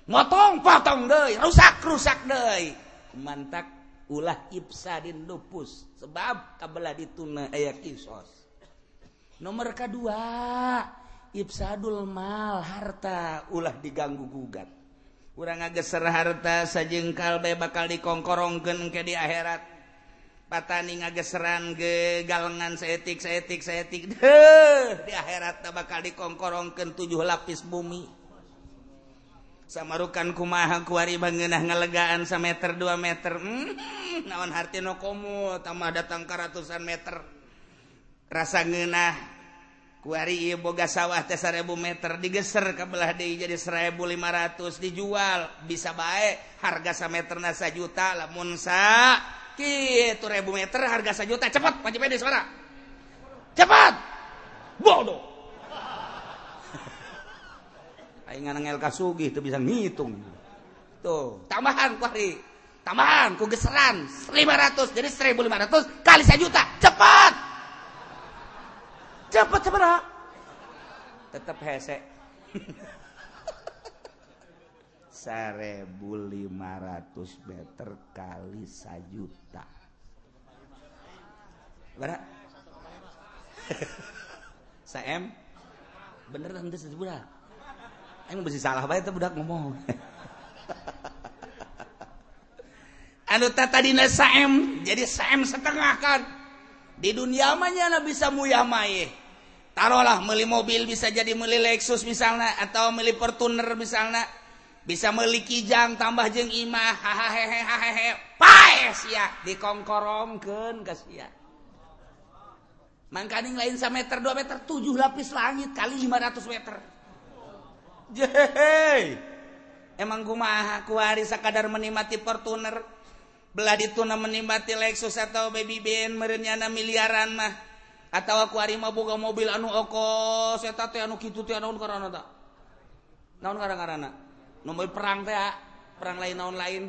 Motong potong deui. Rusak rusak deui. Mantak ulah ibsadin lupus sebab kabelah dituna ayat eh, kisos. Nomor kedua ibsadul mal harta ulah diganggu gugat. Urang ngageser harta sajengkal bae bakal dikongkorongkeun ke di akhirat. Patani ngageseran ge galengan seetik seetik seetik deh di akhirat bakal dikongkorongkeun tujuh lapis bumi. samarukan kumaha kuari bangenah ngelegaan sa meter 2 meter. Hmm, naon harti no komo tambah datang ke ratusan meter. Rasa ngenah kuari iya boga sawah teh seribu meter digeser ke belah deui jadi seribu lima ratus dijual. Bisa baik harga sa meter na juta lamun sa kitu ribu meter harga sa juta. Cepat wajib pede suara. Cepat! Bodoh! Sugi itu bisa ngitung. Tuh tambahan kuari tambahan ku geseran 500 jadi 1500 kali 1 juta cepat cepat cepat tetap hese. (laughs) 1500 meter kali 1 juta Bara? (laughs) Sam? Bener emang bisa salah baik itu budak ngomong. (laughs) Anu tadi saem jadi saem setengah kan. Di dunia manya bisa muyah taruhlah meli mobil bisa jadi meli Lexus misalnya atau meli Fortuner misalnya bisa meli kijang tambah jeng imah hahaha hahaha. Paes ya dikongkorongkeun ka sia. Mangkaning lain 1 meter dua meter tujuh lapis langit kali 500 meter. emang kumaha kuari sakadar menikmati Fortuner? Belah dituna menikmati Lexus atau baby Ben merenyana miliaran mah. Atau aku hari mau boga mobil anu oko saya teh anu kitu teh anu karana tak naon karana nomor perang teh perang lain naon lain?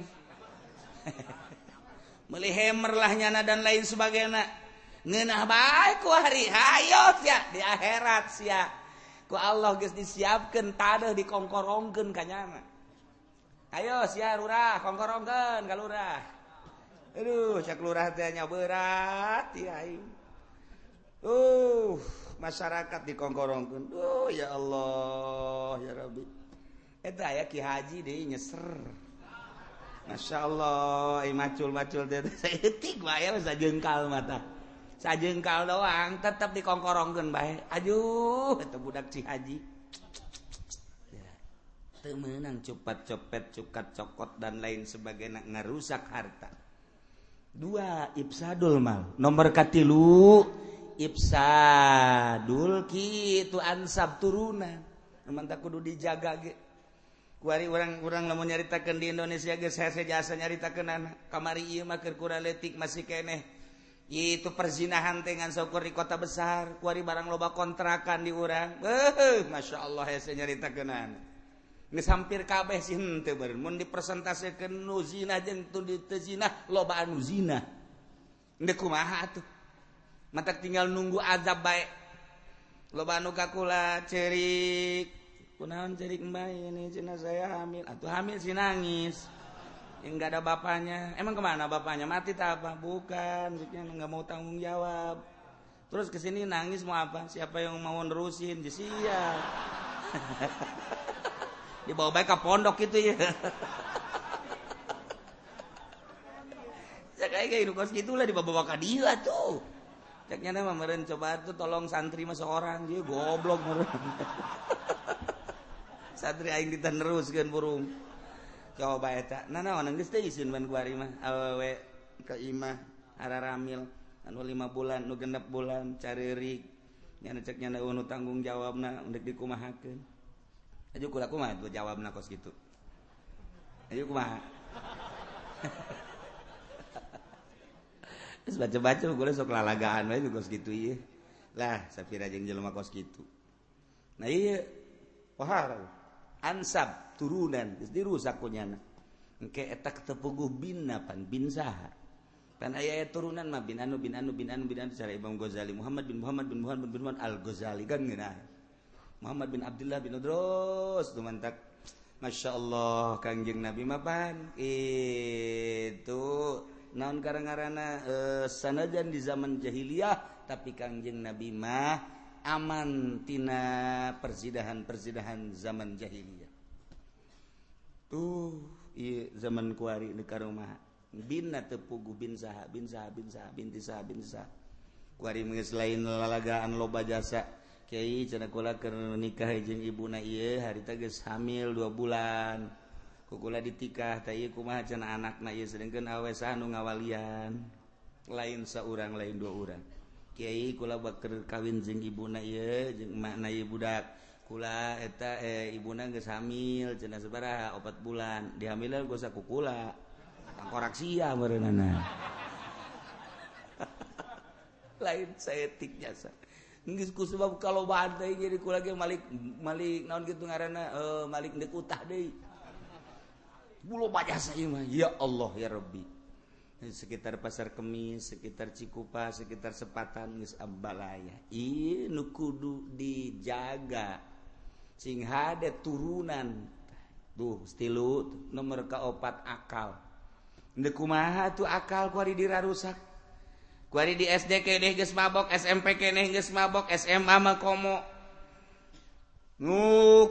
(laughs) Meli hammer lah nyana dan lain sebagainya. Ngeunah baik ku hari hayo ya di akhirat sia. ku Allah guys disiapkan tadeh dikongkorongken kanyana ayo siar lurah kongkorongken kalau lurah. Aduh cek lurah tanya berat ya uh masyarakat dikongkorongken duh ya Allah ya Rabbi. Eta ya ki haji deh nyeser. Masya Allah, eh, macul-macul teh, (laughs) saya etik, ya, jengkal mata. sajengkal doang tetap dikongkorongkan baik ajuh itu budak si haji. Temenang cepat copet cukat cokot dan lain sebagainya ngerusak harta. Dua ibsadul mal. Nomor katilu ibsadul kitu ansab turunan mantap kudu dijaga ge. Kuari orang orang lamun nyaritakan di Indonesia ge saya jasa nyaritakan anak. Kamari ieu mah keur letik masih keneh. itu perzinahan dengan syukur di kota besar kuari barang loba kontrakan di urang. Eh masya Allah ya saya nyerita kenan hampir kabeh sih hmm, henteu beureun. Mun dipresentasekeun nu zina jeung teu zina loba anu zina kumaha atuh? Mata tinggal nunggu azab baik loba anu kakula cerik. Kunaon cerik mbak ini cina saya hamil. Atuh hamil sih nangis. Nggak ada bapaknya. Emang ke mana bapaknya? Mati tak apa? Bukan nggak mau tanggung jawab. Terus ke sini nangis mau apa? Siapa yang mau nerusin? Jessia (laughs) dibawa baik ke pondok itu ya. Kayak kos gitulah dibawa ke dia tuh. Ceknya nama meren coba tuh tolong santri masuk orang dia goblok meren. (laughs) Satri aing diteruskeun burung imah araramil anu lima bulan nu genep bulan caririk nyana cek nyana nu tanggung jawabna undek dikumahakeun. Aja kula kumaha tuh jawabna kos gitu aja kumaha (laughs) Terus baca-baca kula sok lalagaan wae kos gitu iya. Lah, sapira jeung jelema kos gitu. Nah iya, pahar. ansab turunan dirusakunyana engke eta tepuguh binna pan bin saha. Pan aya turunan mah bin anu bin anu bin anu bin anu cara Imam Ghazali. Muhammad bin Muhammad bin Muhammad bin Muhammad Al Ghazali kan ngeunah Muhammad bin Abdullah bin Udros tumantak Masya Allah Kangjeng Nabi mapan itu naon karangarana e, sanajan di zaman jahiliyah tapi Kangjeng Nabi mah aman tina perzidahan-perzidahan zaman jahiliyah. Tuh zaman kuari negara rumah bin tepugu bin sah bin sah bin sah bin saha bin sah kuari mengis lain lalagaan loba jasa. Kiai cenah kula keur nikah jeung ibuna ieu harita geus hamil 2 bulan. Kukula ditikah teh ieu kumaha cenah anakna ieu sedengkeun awes anu ngawalian. Lain saurang lain dua urang. Kyai kula baker kawin jeung ibuna ieu jeung makna ieu budak. Kula eta eh ibuna geus hamil cenah sabaraha 4 bulan. Dihamilan ah (laughs) geus ku kula. Tangkorak sia meureunana. Lain saetik jasa. nggak ku sebab kalau bantai jadi kula ge malik malik naon gitu ngaranna eh malik deuk utah deui. Bulo bajasa mah. Ya Allah ya Rabbi. Sekitar pasar kemis sekitar Cikupa sekitar sepatanbalaya ini kudu dijaga. Sing had turunan. Tuh stilu nomor keopat akal. Dekumaha tuh akal dira rusak di SD mabok SMP mabok SMA komo.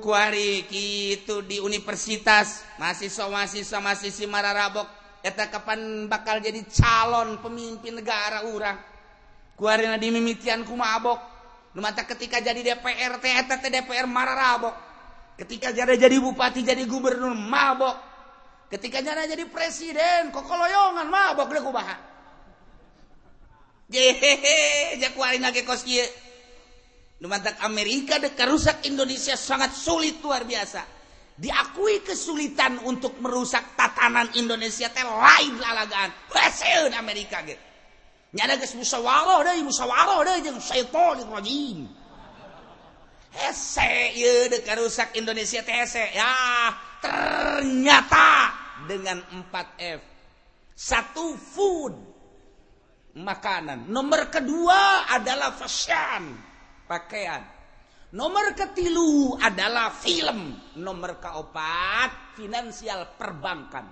Kuari gitu di universitas mahasiswa-mahasiswa masih si Mararabok eta kapan bakal jadi calon pemimpin negara urang? Kuari na dimimitian ku mabok mata ketika jadi DPR teh eta teh DPR Mararabok ketika jadi jadi bupati jadi gubernur mabok. Ketika jadi jadi presiden kok koloyongan mabok deh kubaha jehehe jak kuari nage kos kieu mantak Amerika dekat rusak Indonesia sangat sulit luar biasa diakui kesulitan untuk merusak tatanan Indonesia teh lain lalagaan hasil Amerika gitu nyada geus musyawarah deui musyawarah deui jeung syaitonir rajim hese ieu dekat rusak Indonesia teh hese. Ya ternyata dengan 4F satu food. Makanan. Nomor kedua adalah fashion. Pakaian Nomor ketilu adalah film. Nomor keopat finansial perbankan.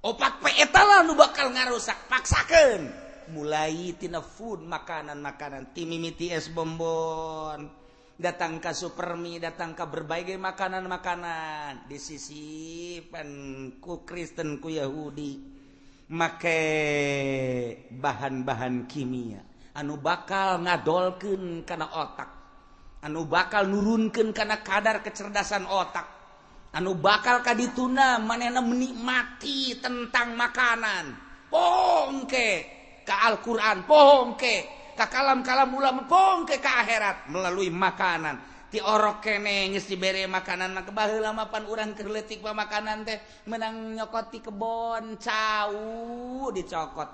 Opat peetalah nu bakal ngarusak paksakan. Mulai tina food makanan-makanan timimiti es bombon. Datang ke supermi, datang ke berbagai makanan-makanan. Di sisi ku Kristen ku Yahudi. Make bahan-bahan kimia. Anu bakal ngadolken karena otak. anu bakal nurunkan karena kadar kecerdasan otak. Anu bakal ka dituna manena menikmati tentang makanan. Pongke ke Alquran pongke ke kalam-kalam ulama pongke ke akhirat melalui makanan. Ti orok kene geus dibere makanan mah kebaheula mah pan urang keur leutik makanan teh. Menang nyokoti kebon cau dicokot.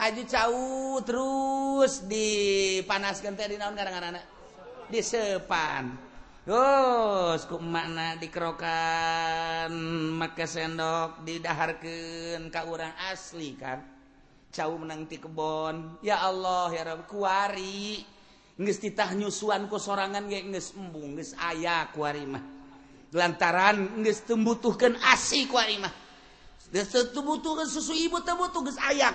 Haji cau terus dipanaskeun teh dinaon ngaranna? disepan dosku makna dikerokan make sendok didaharkan ke orang asli kan. Cauh menangti kebon. Ya Allah ya Rabb kuari geus ditahnyusuan ku sorangan ge geus embung geus aya kuari mah. Lantaran geus tembutuhkeun asi kuari mah. Tembutuhkeun susu ibu butuh aya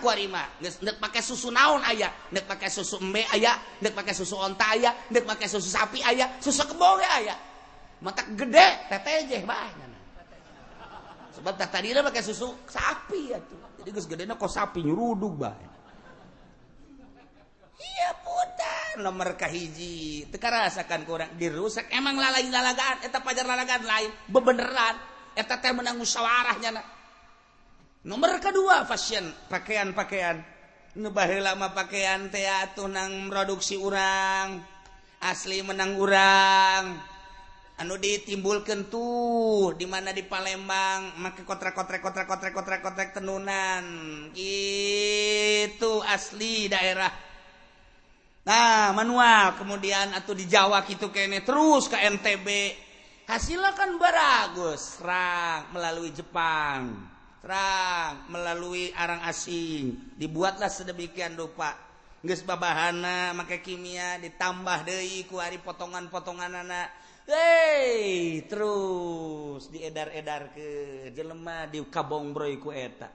make susu naon aya? Make susu embe aya? Make susu onta aya? Make susu sapi aya? Susu kebo ge aya? Mata gede bae sebab tadi pakai susu sapi ya jadi gedena kok sapi nyurudug bae. Iya putar nomor kahiji teka rasakan kurang dirusak. Emang lalai lalagaan eta pajar lalagaan lain. Bebeneran. Eta teh menang musyawarahnya na. nomor kedua pasien pakaian-pakaian. Nubah lama pakaian teatuh nang produksi urang. Asli menang urang. Anu ditimbulkan tuh dimana di Palembang make kontrak kontrak kontrak kontrak kontrak kontrak tenunan. Itu asli daerah. Nah manual. Kemudian atau di Jawa gitu kene terus ke NTB hasilnya kan baragus rang melalui Jepang. terang melalui arang asing. Dibuatlah sedemikian rupa. Geus babahana make kimia ditambah deui ku ari potongan-potongan anak Hey terus diedar-edar ke jelemah di kabong ku eta.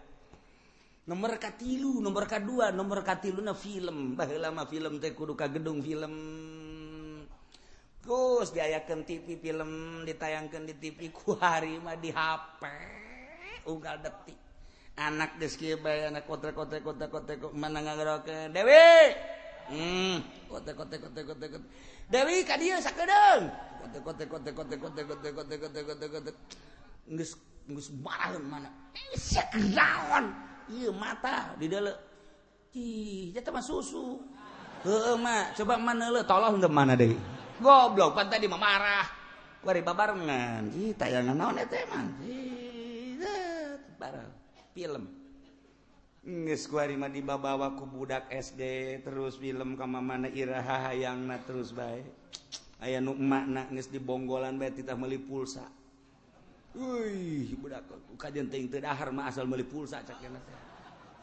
Nomor katilu nomor kedua nomor katilu na film. Bah lama film teh kudu ka gedung film. Terus diayakan TV film ditayangkan di TV kuari mah di HP unggal depti anak deski bay anak kotre kotre kotre kotre mana ngageroke dewi! Hmm kotre kotre kotre kotre kotre dewi ka dieu sakedeung kotre kotre kotre kotre kotre kotre kotre kotre kotre kotre geus geus baraheun mana sek raon ieu mata di deule ih eta mah susu heuh mah coba mana le tolong ke mana deui goblok pan tadi mah marah bari babarengan ih tayangan naon eta emang ih barang film. Ngeskuarima di babawa ku budak SD terus film kama mana iraha hayang na terus baik ayah nu makna nges di bonggolan baik meuli meli pulsa. Wih budak kajian ting terdahar mah asal meli pulsa cakena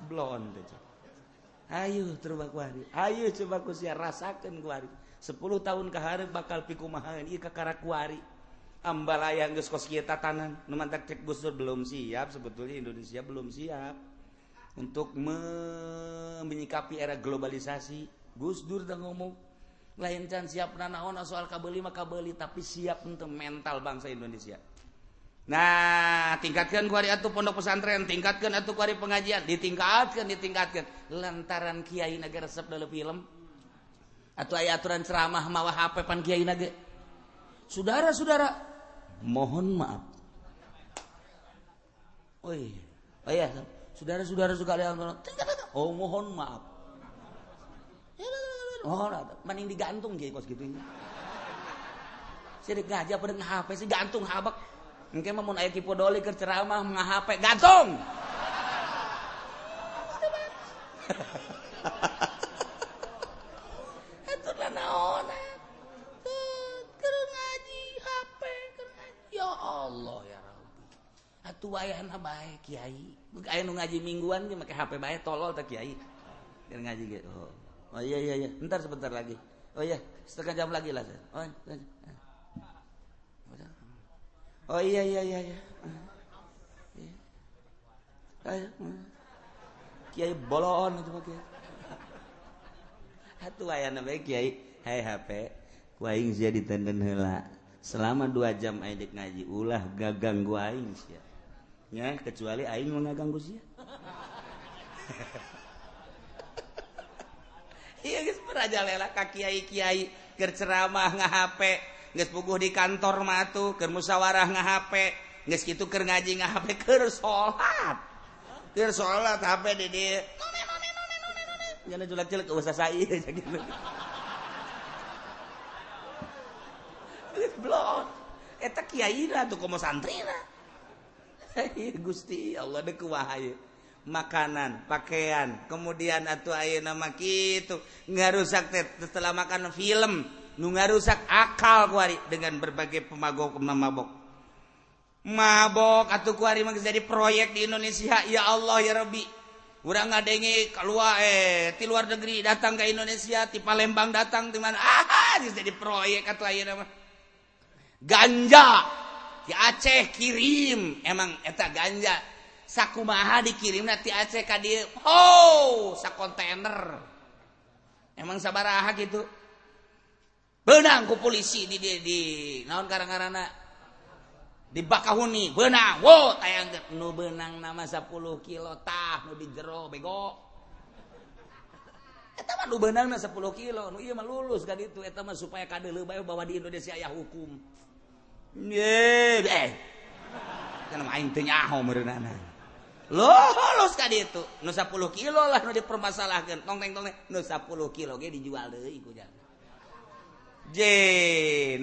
blon teh Ayo terbak kuari Ayo coba ku sia rasakan kuari 10 tahun keharap bakal pikumahan ieu kakara kuari Ambalaya geus kos kieu tatanan. Nu Gus belum siap sebetulnya Indonesia belum siap untuk menyikapi era globalisasi. Gus Dur ngomong lain can siap naon soal kabeli mah kabeli tapi siap untuk mental bangsa Indonesia nah tingkatkan kuari atuh pondok pesantren tingkatkan atuh kuari pengajian ditingkatkan ditingkatkan lantaran kiai negara resep dalam film atau ayat aturan ceramah mawa HP pan kiai nage saudara-saudara mohon maaf. Oh iya. Oh iya saudara-saudara ada oh mohon maaf. Oh, mending digantung gitu kos gitu. Saya gajah pada ngahp sih? Gantung habak. Mungkin mau naik kipodoli ke ceramah ngahp gantung. (laughs) Atuh wayahna bae kiai. Aya nu ngaji mingguan ge make HP bae tolol teh kiai. Keur ngaji gitu. Oh. Oh iya iya iya, ntar sebentar lagi. Oh iya, setengah jam lagi lah. Oh, oh iya iya iya iya. Ayo. Kiai bolon itu pakai. Hatu aya nama kiai, hai HP, ku aing sia ditenden heula. Selama dua jam aing ngaji ulah gagang ku aing sia ya kecuali aing mengagang gusia iya guys merajalela ka kiai kiai kerceramah nggak hp nggak puguh di kantor matu ker musyawarah nggak hp nggak gitu ker ngaji nggak hp ker sholat. Ker sholat hp di dia jangan jelek jelek ke usah saya gitu. Belum eta kiai lah tuh komo santri lah. Gusti Allah dewah makanan pakaian kemudian atau aya nama gitu nggak rusak setelah makan film nggak rusak akal kuari dengan berbagai pemagok mabok mabok atau kuari jadi proyek di Indonesia. Ya Allah ya Robbi udah ngadenge keluar eh di luar negeri datang ke Indonesia di Palembang datang di (laughs) ah jadi proyek atau aya nama ganja di Aceh kirim. Emang eta ganja. Sakumaha dikirim nanti ti Aceh ka dieu oh sakontainer emang sabaraha gitu benang ku polisi di di, di naon karang-karana? Di Bakahuni. Benang. Wo tayang nu benang nama 10 kilo tah nu di jero bego. Eta mah nu benang na 10 kilo. Nu ieu mah lulus kan itu eta mah supaya kadeuleu bae bahwa di Indonesia aya hukum. Eh. lospuluh kilolah dipermasalahkan. Nu 10 kilo dijual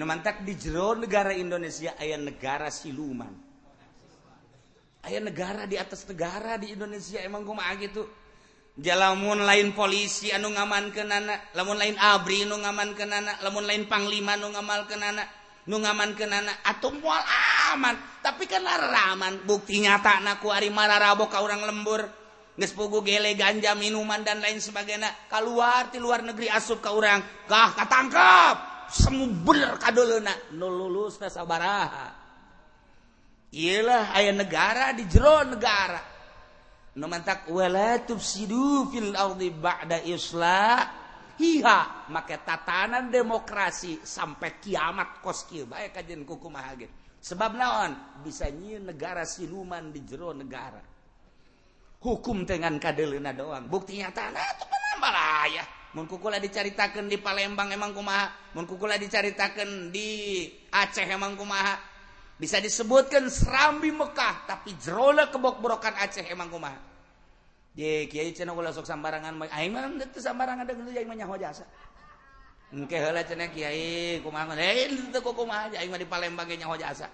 mantap di jero negara Indonesia aya negara siluman. Aya negara di atas negara di Indonesia emang gue gitu. Jalamun lain polisi anu ngaman ke nana lamun lain abri nu ngaman ke nana lamun lain panglima nu ngamal ke nana nu ngaman ke nana atau mual aman. Tapi kan raman bukti nyata naku hari mana rabo ka orang lembur. Geus pugu gele ganja minuman dan lain sebagainya. Keluar di luar negeri asup ka orang kah katangkap semu bener kadoleuna nu lulus sabaraha. Iyalah aya negara di jero negara. Nu mantak wala tufsidu fil ardi ba'da islah hiha make tatanan demokrasi sampai kiamat koski baik kajian kuku mahagin sebab naon? Bisa nyiin negara siluman di jero negara. Hukum dengan kadelina doang. Bukti nyata nah itu malaya mun kukula diceritakan di Palembang emang kumaha? Mun kukula diceritakan di Aceh emang kumaha? Bisa disebutkan serambi Mekah tapi jerola kebok-brokan Aceh emang kumaha? Kiai cenah ulah sok sambarangan mah aing mah teu sambarangan deung teu aing mah nyaho jasa. Engke heula cenah kiai kumaha eh teu kumaha aing mah di Palembang ge nyaho jasa.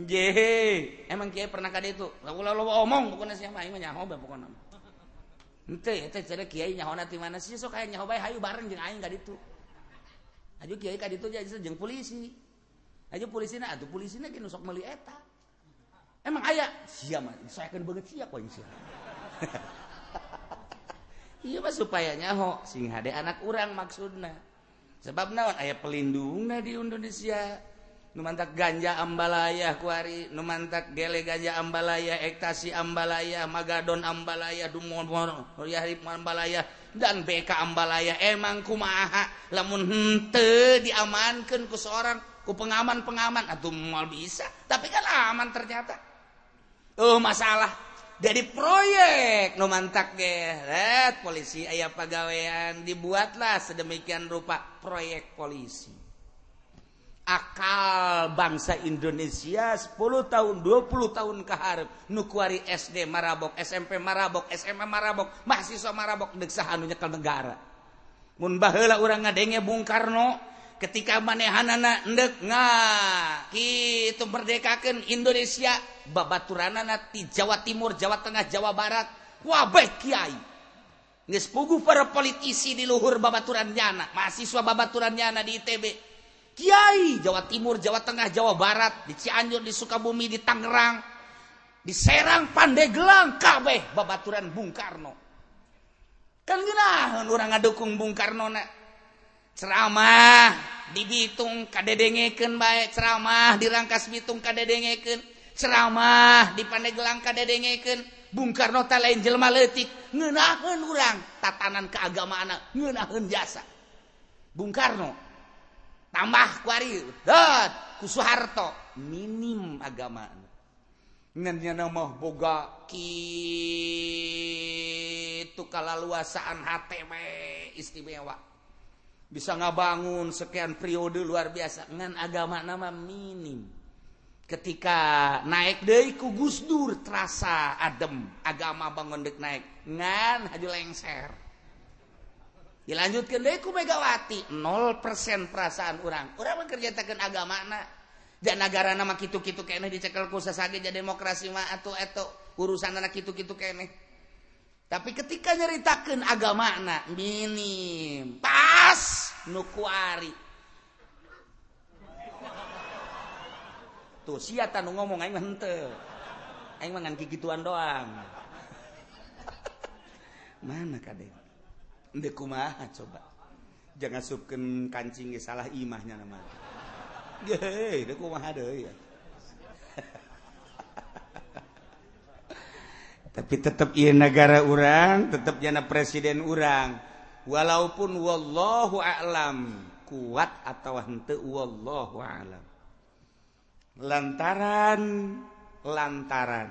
Jeh, emang kiai pernah ka ditu? Ulah loba omong pokona sia mah aing mah nyaho bae pokona. Henteu eta cenah kiai nyahona ti mana sih sok aya nyaho bae hayu bareng jeung aing ka ditu. Aju kiai ka ditu jeung polisi. Aju polisina atuh polisina ge nu sok meuli eta. Emang aya? Sia mah, saya kan banget sia poin sia. (laughs) Iya supaya nyaho sing hade anak urang maksudna. Sebab naon aya pelindungna di Indonesia. Numantak ganja ambalaya kuari, numantak gele ganja ambalaya, ektasi ambalaya, magadon ambalaya, dumon yahrib ambalaya, dan BK ambalaya. Emang kumaha lamun hente diamankan ku seorang ku pengaman-pengaman atau mal bisa. Tapi kan aman ternyata. Oh masalah jadi proyek no mantak geret eh, polisi ayah pegawaian dibuatlah sedemikian rupa proyek polisi. Akal bangsa Indonesia 10 tahun 20 tahun keharap nukuari SD Marabok SMP Marabok SMA Marabok mahasiswa Marabok deksa anunya ke negara. Mun baheula urang ngadenge Bung Karno. Ketika manehanana ndek nga itu merdekakan Indonesia. Babaturanana di Jawa Timur Jawa Tengah Jawa Barat. Wabah kiai. Geus pugu para politisi di luhur babaturan nyana mahasiswa babaturan nyana di ITB kiai Jawa Timur Jawa Tengah Jawa Barat di Cianjur di Sukabumi di Tangerang di Serang Pandeglang kabeh babaturan Bung Karno. Kan geunaheun urang ngadukung Bung Karno na. Ceramah dibitung kadedengeken baik ceramah dirangkas Bitung kadedengeken. Ceramah di Pandegelang kadedengeken. Bung Karno ta lain jelma letik ngenahan urang tatanan keagamaan ngenahan jasa. Bung Karno tambah kuari dot ku Soeharto minim agama nya nama boga kitu kalaluasaan HTW istimewa. bisa ngabangun sekian periode luar biasa. Dengan agama nama minim. Ketika naik dari ku Gus Dur terasa adem. Agama bangun dek naik. Ngan haju lengser. Dilanjutkan dari ku Megawati. 0% perasaan orang. Orang mengerjakan agama na. Dan negara nama kitu-kitu kene dicekel ku sasage jadi demokrasi mah atau eto urusan anak kitu-kitu kene tapi ketika nyaritakan agamakna minim pas nukuari tuh siatan ngomong aing henteu. Aing mangan gigituan doang. (laughs) Mana kadek ndek kumaha coba? Jangan subkeun kancing salah imahnya namanya geus deuk kumaha deui ya? tapi tetap ia negara urang tetap jana presiden urang. Walaupun wallahu a'lam kuat atau hente wallahu a'lam. Lantaran lantaran.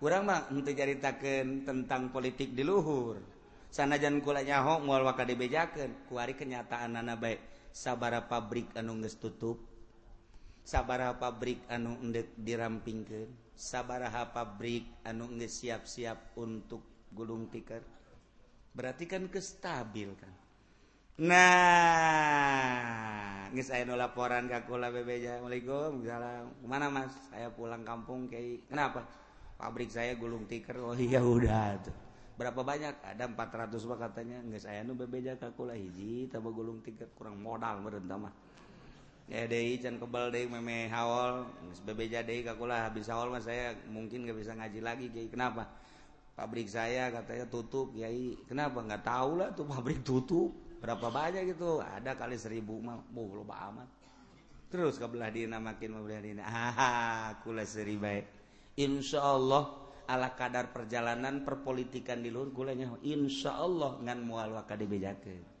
Urang mah henteu jaritakeun tentang politik di luhur. Sanajan kula nyaho moal waka dibejakeun kuari kenyataan anak baik sabara pabrik anu geus tutup. Sabara pabrik anu endek dirampingkeun. sabaraha pabrik anu nge siap-siap untuk gulung tikar berarti kan kestabil kan? Nah nggak saya laporan ke kula bebeja assalamualaikum salam. Kemana mas? Saya pulang kampung kayak kenapa? Pabrik saya gulung tikar oh iya udah tuh. Berapa banyak? Ada 400 pak katanya. Nggak saya nu bebeja ke kula. Hiji tambah gulung tikar kurang modal berentah mah. Eh, can kebal meme Hawol bebeja kakulah habis Hawol mas saya mungkin gak bisa ngaji lagi Kiai. Kenapa? Pabrik saya katanya tutup Kiai. Kenapa? Nggak tahu lah tuh pabrik tutup. Berapa banyak gitu ada kali seribu mah oh, lo amat. Terus kebelah dina makin kebelah dina. (laughs) Ah kula seri baik. Insya Allah ala kadar perjalanan perpolitikan di luhur kulanya insya Allah ngan mual waka dibejakeun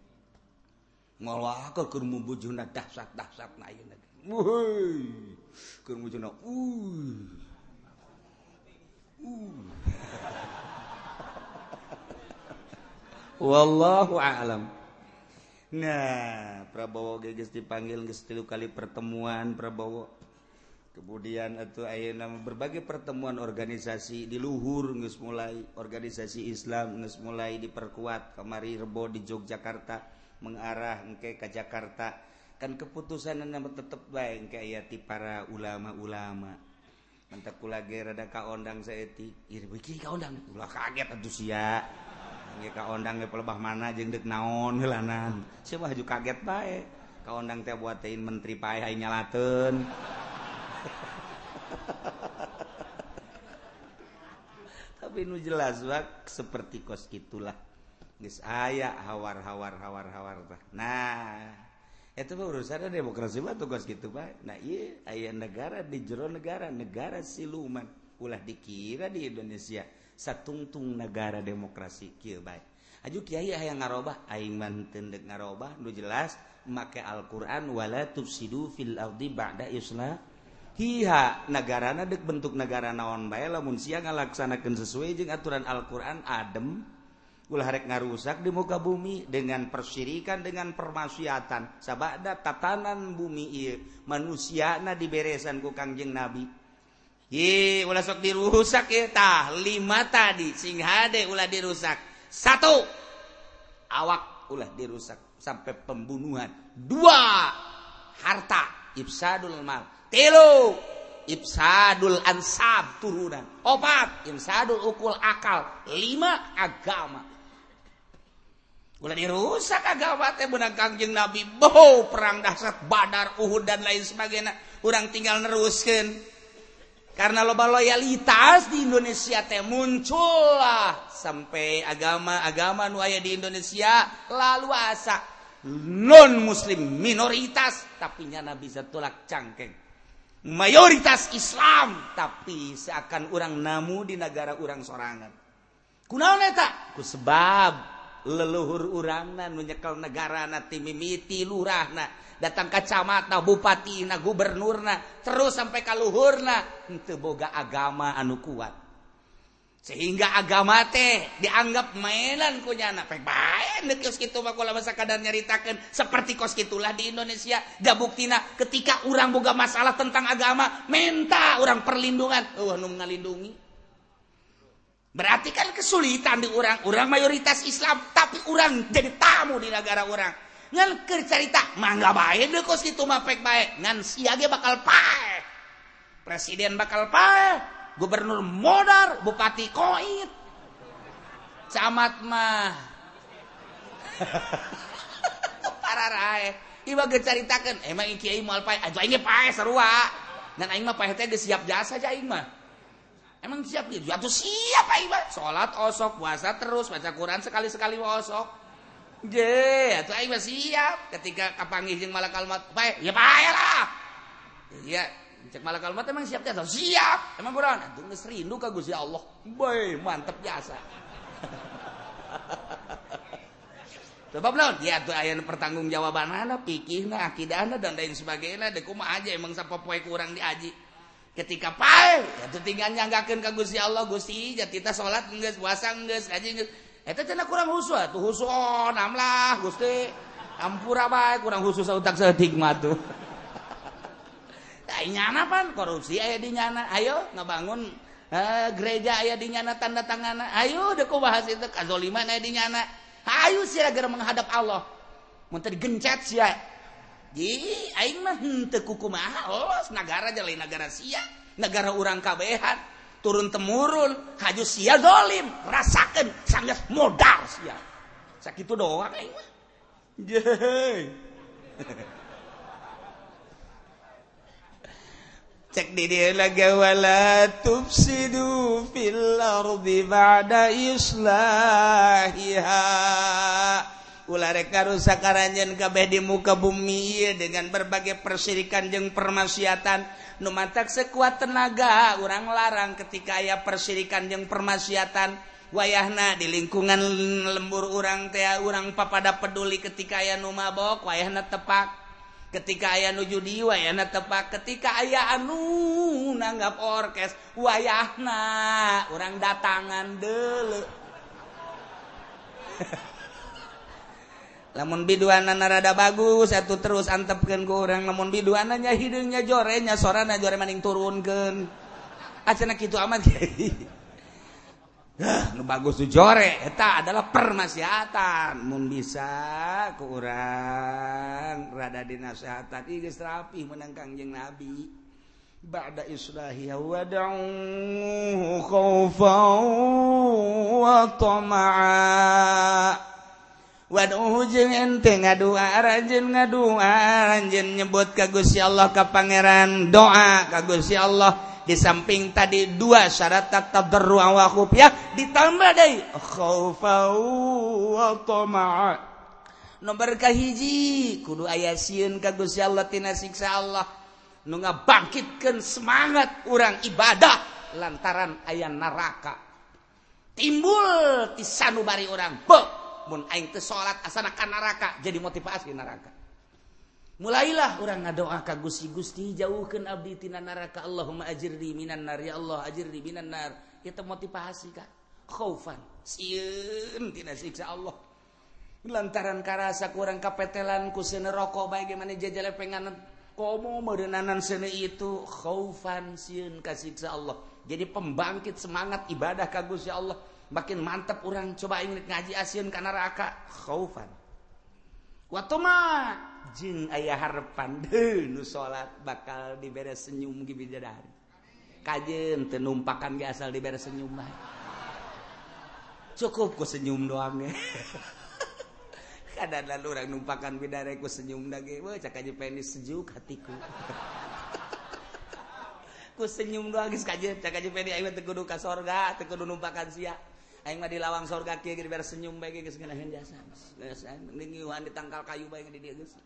(laughs) alam. Nah Prabowo geges dipanggil gestilu kali pertemuan Prabowo. Kemudian atau nama berbagai pertemuan organisasi di Luhur nges mulai organisasi Islam nges mulai diperkuat kamari Rebo di Yogyakarta. mengarah engke ke Jakarta. Kan keputusan nama tetap baik engke ti para ulama-ulama. Mantap kula ge rada kaondang saeutik ieu beuki kaondang? Ulah kaget atuh sia. Engke kaondang ge pelebah mana jeung deuk naon heulanan. Siapa haju kaget bae. Kaondang teh buatin menteri pae hay nyalateun (laughs) tapi nu jelas wak seperti kos gitulah geus aya hawar-hawar hawar-hawar tah. Nah, itu mah urusan demokrasi mah tugas gitu Pak. Nah, iya aya negara di jero negara, negara siluman ulah dikira di Indonesia satungtung negara demokrasi kieu bae. Aju kiai hayang ngarobah aing mah teu ngarobah nu jelas make Al-Qur'an wala tufsidu fil ardi ba'da islah hiha negarana dek bentuk negara naon bae lamun sia ngalaksanakeun sesuai jeung aturan Al-Qur'an adem harek ngarusak di muka bumi dengan persirikan dengan permaksiatan. Sabada tatanan bumi manusia na diberesan ku Kangjeng nabi. Ulah sok dirusak ya tah lima tadi sing hade ulah dirusak. Satu awak ulah dirusak sampai pembunuhan. Dua harta ifsadul mal. Telu ifsadul ansab turunan. Opat ifsadul ukul akal. Lima agama udah dirusak agama teh benang kangjeng Nabi. Bo perang dahsyat Badar Uhud dan lain sebagainya. Orang tinggal neruskan karena loba loyalitas di Indonesia teh muncul lah sampai agama-agama nu aya di Indonesia lalu asa. Non muslim minoritas tapi nyana bisa tulak cangkeng. Mayoritas Islam tapi seakan orang namu di negara orang sorangan. Kunaon eta? Ku sebab leluhur urangan menyekal negara timimiti lurahna. Datang kacamata Bupati na Gubernurna terus sampai kalluhurna itu boga agama anu kuat. Sehingga agama teh dianggap mainan punya anak nyaritakan seperti kos kitulah di Indonesia. Gabuktina ketika orang boga masalah tentang agama minta orang perlindungan. Oh, lindungi berarti kan kesulitan di orang-orang mayoritas Islam tapi orang jadi tamu di negara orang. Ngan cerita mangga baik deh kos itu mapek baik. Ngan siaga bakal pae. Presiden bakal pae. Gubernur modar bupati koit. Camat mah. (laughs) Para rae. Iba ceritakan emang eh, kiai moal pae. Aja ini pae sarua. Dan aing mah pae teh siap jasa aja aing mah. Emang siap dia jatuh siap aing mah salat osok puasa terus baca Quran sekali-sekali osok. Je, atuh aing mah siap. Ketika kapanggih jeung malakal maut pae ya pae lah. Iya cek malakal maut emang siap teh siap. Emang kuran atuh geus rindu ka Gusti Allah. Boy mantep biasa. (laughs) Sebab naon? Ya tuh aya pertanggung jawabanana, pikihna, akidahna dan lain sebagainya. Dek kumaha aja emang sapopoe kurang diaji. ketika pae tinggal nyanggakeun ka Gusti Allah Gusti jatita salat geus puasa geus kaji geus. Eta cenah kurang husu atuh husu namlah Gusti. Ampura bae kurang husu sautak seutik mah tuh (laughs) nyana pan korupsi aya di nyana. Ayo ngabangun uh, gereja aya di nyana tanda tangana. Ayo deko bahas itu kazoliman aya di nyana. Ayo sih agar menghadap Allah. Mun tadi gencet sia. negara lain negara Sia negara urang kabehan. Turun temurun haju sia dolim. Rasakan sangat modal sia. Sakit doang cek diri lagi wala tufsidu fil ardi ba'da islahiha. ulareka rusakaranjen kabeh di muka bumi dengan berbagai persirikan jeung permaksiatan numantak sekuat tenaga orang larang ketika aya persirikan jeung permaksiatan wayahna di lingkungan lembur urang teh urang papada peduli ketika aya nu mabok wayahna tepak. Ketika aya nuju di wayahna tepak. Ketika aya anu nanggap orkes wayahna orang datangan dele (laughs) lamun biduananrada bagus satu terus antepken ke orang namun biduananya hidungnya jorenya sorana jore maning turunken acana gitu amat Uh, nu bagus tuh jore eta adalah permasyatan mun bisa ku urang rada dinasihatan ieu geus rapih menang Kangjeng Nabi. Ba'da islahi wa da'u khaufan wa tama'a. Waduh jeng ente ngadua rajin ngadua ranjin nyebut kagusi Allah ke pangeran doa kagusi Allah. Di samping tadi dua syarat tetap berruang wa ya ditambah deui khaufa wa tama'a. Nomor kahiji kudu aya sieun ka Gusti Allah tina siksa Allah. Nu ngabangkitkeun semangat urang ibadah lantaran aya neraka. Timbul di sanubari urang beuh. salat asanakan neraka jadi motivasi neraka mulailah orang ngadoa ka Gusti Gusti jauhkeun abdi tina neraka Allahumma ajirni minan nar. Ya Allah ajirni minan nar. Itu motivasi ka. Khaufan. Sieun tina siksa Allah. Lantaran karasa kurang kapetelan ku seuneu rokok bagaimana jajale penganan komo meureunnanan seuneu itu khaufan sieun ka siksa Allah. Jadi pembangkit semangat ibadah ka Gusti Allah. Makin mantap orang. Coba ingat ngaji asieun ka neraka. Khaufan. Waktu mah jin ayah harapan nu salat bakal diberes senyum gi bidadari. Kajen tenumpakan ge asal diberes senyum mah cukup ku senyum doang ya (laughs) kadang lalu orang numpakan bidadari ku senyum lagi wah cak aja penis sejuk hatiku. (laughs) Ku senyum doang geus kajen cak aja penis aing teu sorga teu numpakan sia Aing mah di lawang sorga kieu geus senyum bae geus ngeunaheun jasa. Geus mending di tangkal kayu bae di dieu geus.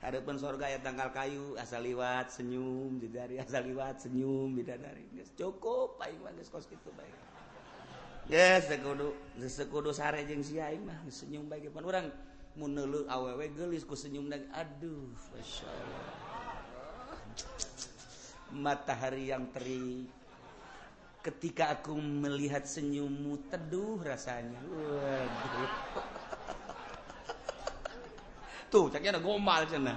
Hareupeun surga ya tangkal kayu asal liwat senyum bidadari asal liwat senyum bidadari geus cukup aing mah geus kos kitu bae. Geus sekudu sekudu sare jeung si aing mah senyum bae pan urang mun neuleuh awewe geulis ku senyum dan aduh masyaallah. Matahari yang terik ketika aku melihat senyummu teduh rasanya. Waduh. (laughs) Tuh caknya ada gomal cina (laughs)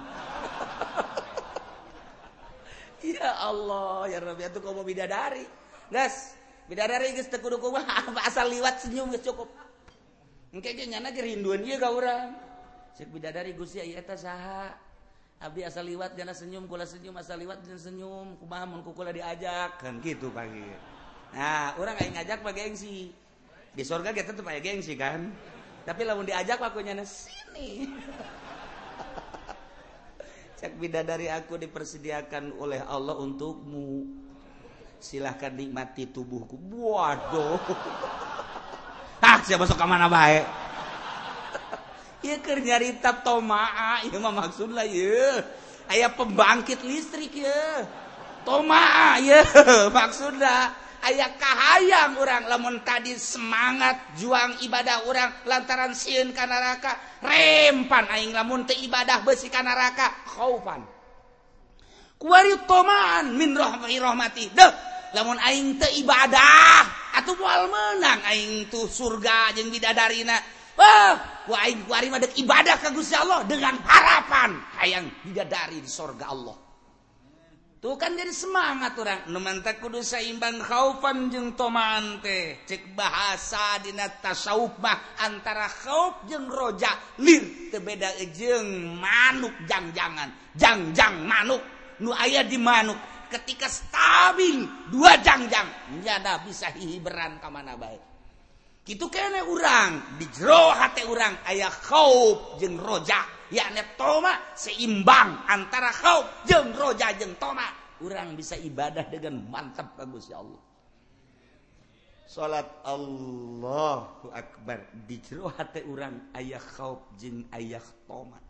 ya Allah ya Rabbi itu kau mau bidadari. Gas bidadari gas tekudu kumaha? (laughs) Asal liwat senyum gas cukup. Engke nyana ge rinduan ieu ka urang. Cek bidadari Gusti aya eta saha? Abi asal liwat gana senyum kula senyum asal liwat dan senyum. Kumaha mun kukula diajak? Kan gitu pagi nah orang aing ngajak pakai gengsi. Di surga kita tuh pakai gengsi kan. Tapi lamun diajak akunya na sini. (laughs) Cek bidadari aku dipersediakan oleh Allah untukmu. Silahkan nikmati tubuhku. Waduh. (laughs) Ah siapa ke mana baik (laughs) ya kerja ritap tomaa. Ya mah maksud lah ya ayah pembangkit listrik ya tomaa ya maksudnya ayaah kahayang orang lamun tadi semangat juang ibadah orang lantaran siun neraka rempan aing lamun te ibadah besi neraka khaufan kuari toman min rahmati rahmati deh lamun aing te ibadah atuh moal menang aing tuh surga jeung bidadarina. Wah ku aing kuari mah ibadah ka Gusti Allah dengan harapan hayang bidadari di surga Allah. tuh kan jadi semangat orang. Numanta kudu saimbang khaufan jeung tomaan teh. Cek bahasa dina tasawuf mah. Antara khauf jeung roja lir teu beda e jeung manuk jangjangan. Jangjang manuk. Nu aya di manuk. Ketika stabil dua jangjang. Nyada bisa hiberan ka mana baik gitu kene urang. Di jero hate urang. Aya khauf jeung roja. yakni toma seimbang antara khauf jeung roja jeung toma. Orang bisa ibadah dengan mantap bagus ya Allah. Salat Allahu Akbar. Di jero hati orang ayah khauf jeung ayah toma.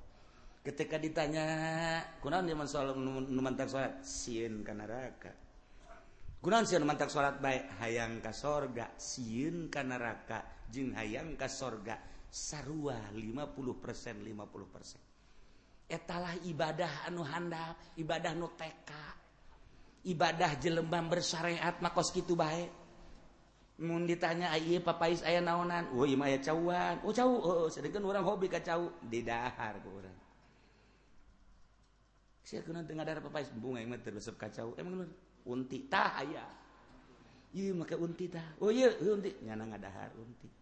Ketika ditanya kunaon dia salat nu mantap salat? Sieun ka neraka. Kunaon sieun mantap salat? Baik hayang ka sorga. Sieun ka neraka. Jeung hayang ka sorga. sarua 50% 50% etalah ibadah anu handal ibadah nuteka ibadah jelembang bersyariat makos gitu baik mun ditanya ayah papais aya naonan? Oh ima aya cauan. Oh cau oh, oh sedangkan orang hobi ka cawu didahar ku urang. Sia kena teu ngadar papais. Bunga imah teu resep ka cau. Emang bener unti tah aya. Iya make unti tah. Oh iya unti. Nyana ngadahar unti.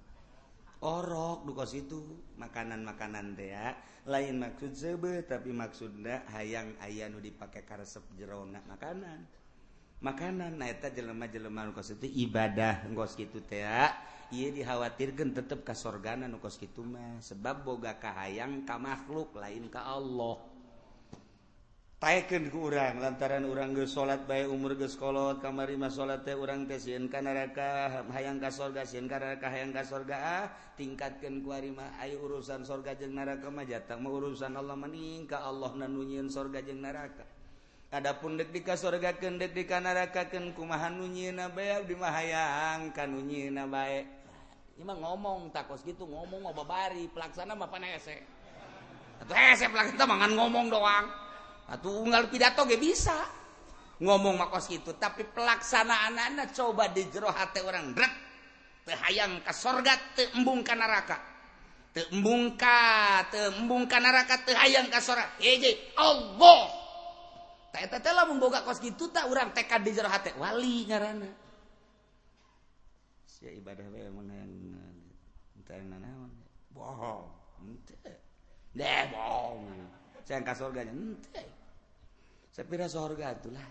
orok duka situ. Makanan-makanan dea lain maksud sebe tapi maksudnya hayang ayanu dipakai karesep jerona makanan. Makanan naeta jelema-jelema nukos itu ibadah ngkos gitu tea ia dikhawatirkan tetap kasorgana nukos gitu mah sebab boga kahayang ka makhluk lain ka Allah. taiken ke urang lantaran urang ge salat bae umur ge kolot kamari mah salat teh urang teh sieun ka neraka hayang ka surga sieun ka neraka hayang ka surga ah tingkatkeun ku ari mah aya urusan sorga jeung neraka mah jatang mah urusan Allah maning ka Allah na nyieun sorga jeung neraka. Adapun dek di sorga ken dek di neraka ken kumaha nunyiina bae abdi mah hayang ka nunyiina bae. Ima ngomong takos gitu ngomong ngobabari pelaksana mah panese. Atau hese pelaksana mangan ngomong doang. atau unggal pidato ge bisa. Ngomong makos gitu tapi pelaksanaan anak coba di jero hati orang dret hayang ke sorga teembung ke neraka teembung ke teembung ke neraka tehayang ke sorga. Hiji Allah! Tak lah memboga kos gitu tak orang tekad di jero hati wali ngarana. Sia ibadah we emang yang entar nanaon bohong ente. Deh bohong saya ke surganya ente. saya Sepira sorga itulah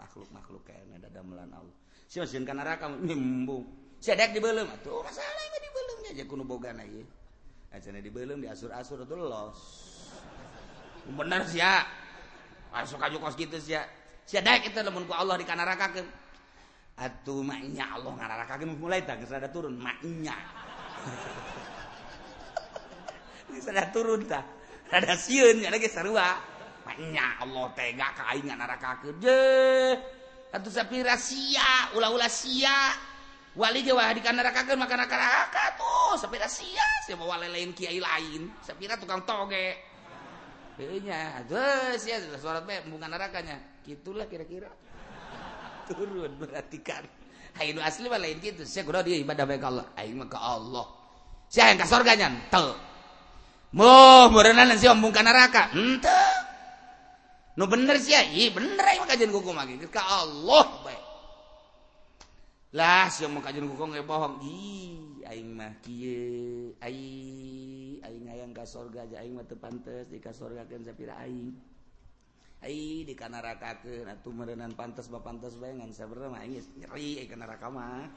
makhluk-makhluk kayaknya ada damelan Allah. Si masih kan neraka nyembung. di belum atuh masalah di dibelumnya aja kuno boga lagi aja di belum diasur asur itu los. Bener sih ya. Masuk aja kos gitu sih ya. Sedek itu lembut ku Allah di kanaraka kan Atuh maknya Allah ngarakakeun mulai tah geus turun maknya. (laughs) ini rada turun tah. ada siun ada lagi sarua. banyak Allah tega kaingan neraka kerja atau sapi rahasia ulah-ulah sia. Wali ge wah dikan neraka kan makan neraka tuh sapi rahasia. Siapa wali lain kiai lain sapi tukang toge. Nya terus ya suara teh bukan nerakanya gitulah kira-kira. (laughs) Turun berarti kan Ayo asli mah lain gitu saya kudu dia ibadah baik Allah. Aing mah ke Allah. Saya yang ke sorganya tel Moh, berenang sih ombung ke neraka. Entah. nu bener sih iya bener yang kajian gugung lagi ke Allah baik lah sih mau kajian gugung bohong. Ih aing mah kieu aing aing hayang ka sorga aja aing mah teu pantes di ka sorgakeun sapira aing. Ai di ka neraka atuh meureunan pantes ba pantes bae ngan sabenerna aing nyeri ai ka neraka mah.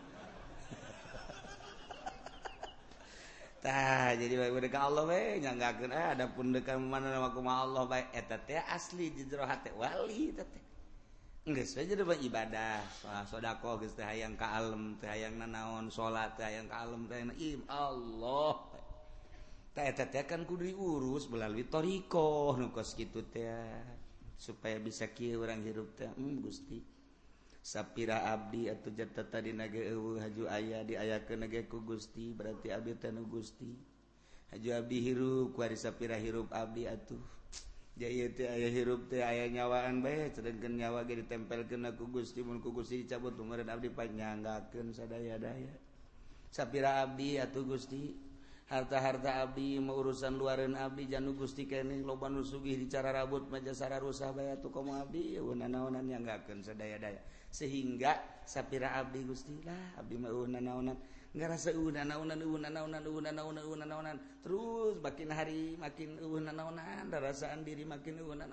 Tah, jadi Allah we nyanggakeun ah eh, adapun dekat mana nama kumaha Allah bae eta eh, teh asli jero hate wali eta teh. Geus we jadi ibadah, sedekah geus teh hayang ka alam, teh hayang nanaon, salat teh hayang ka alam, teh im Allah. Tah, eta teh kan kudu diurus melalui thariqah nu kitu teh supaya bisa kieu urang hirup teh. Hmm, Gusti. Sapira Abdi atau jata tadi nage haju ayah di ayah ke ku Gusti berarti Abdi Tanu Gusti. Haju Abdi hirup kuari sapira hirup Abdi atuh. Jaya teh ayah hirup teh ayah nyawaan bae sedangkan nyawa ge ditempelkeun ku Gusti mun ku Gusti dicabut tumeureun abdi panyanggaakeun sadaya-daya. Sapira Abdi atuh Gusti harta-harta Abdi mau urusan luaran Abdi janu Gusti keneh loba nu sugih dicara rabut majasara rusak rusah bae atuh komo Abdi naon-naonan nyanggakeun sadaya-daya. sehingga sapira Abdi Gustilah Abdiunan nggak rasa nanaonan terus makin hari makin unan rasaan diri makin unan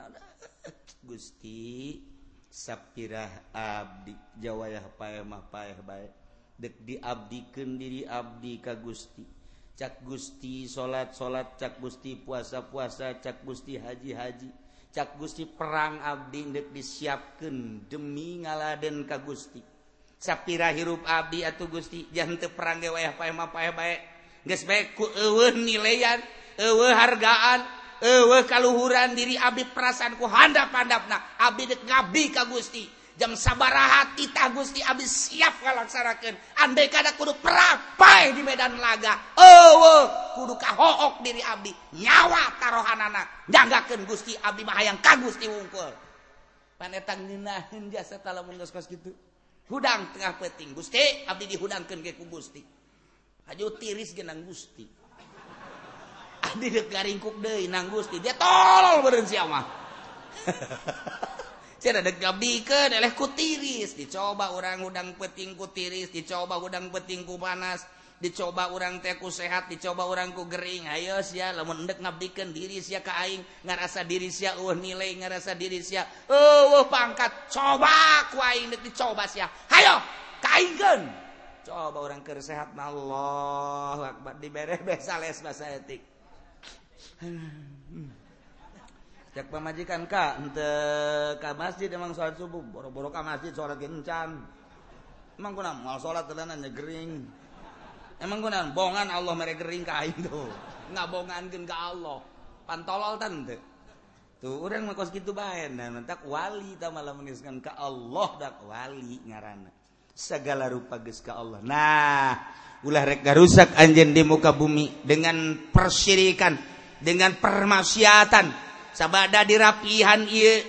(laughs) Gusti sapira Abdi Jawayah mah paeh baik dek diabdikeun diri Abdi Ka Gusti. Cak Gusti salat salat Cak Gusti puasa puasa Cak Gusti haji-haji. cak Gusti perang Abdi dek disiapkan demi ngaladen ka Gusti. Sapira hirup Abdi atau Gusti jante perang ge wayah pae pae bae. Geus bae ku eueuh nilaian eueuh hargaan eueuh kaluhuran diri Abdi perasaan ku handap-handapna. Abdi dek ngabdi ka Gusti. jam sabaraha kita Gusti habis siap ngalaksanakan andai kada kudu perapai di Medan laga oh kudu kahook diri Abdi nyawa taruhan anak jagaken Gusti Abdi Mahaang ka Gusti wungkul. Panetang dinahin jasa talam ngos-ngos gitu hudang tengah peting Gusti Abdi dihudangkan ke ku Gusti. Haju tiris genang Gusti. Abdi dek garingkuk deui nang Gusti. Dia tolol beureun si (laughs) diken olehku tiris dicoba orang udang petingku tiris dicoba udang petingku panas dicoba orang teku sehat dicoba orangku Gering. Ayo ya lemendek ngabdikan diri ya kaing ngerasa diri si uh nilai ngerasa diri si uh, uh pangkat coba kuaing dicoba ya ayo kaingkan coba orang ker sehat Allah akbar dibere besa les bahasa etik hmm. Pemajikan Kak. Untuk Ka masjid emang salat subuh. Boro-boro ka masjid salat kencan. Emang kuna mau salat telanannya gering. Emang kuna bongan Allah mere gering kain tuh. Nggak bongankeun ka Allah. Pantolol tante tuh orang makos gitu bae. Nah mentak wali ta malah mengiskan ka Allah dak wali ngarana segala rupa geus ka Allah. Nah ulah rek garusak anjeun di muka bumi dengan persyirikan dengan permaksiatan sabada dirapihan ieu.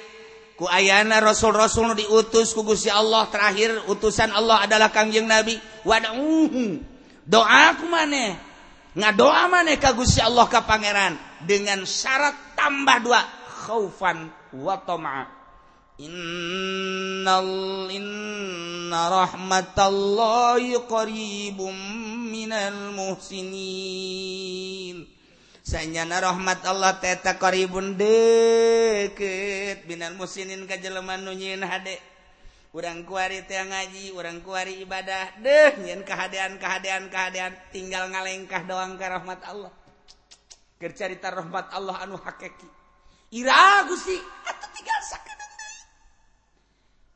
Ku ayana rasul-rasul diutus ku Gusti Allah terakhir utusan Allah adalah Kangjeng Nabi. Wad'uhu. Doa ku ngadoa maneh ka Gusti Allah ka pangeran? Dengan syarat tambah dua khaufan wa tama'a. Innal inna rahmatallahi qaribum minal muhsinin. Sayana rahmat Allah teta koribun deket Binan musinin kajeleman nunyin hade. Urang kuari teh ngaji, urang kuari ibadah. Deh nyin kehadean, kehadean, kehadean Tinggal ngalengkah doang ke rahmat Allah. Kercarita rahmat Allah anu hakeki. Ira gusti. Atuh tinggal sakedeung deui.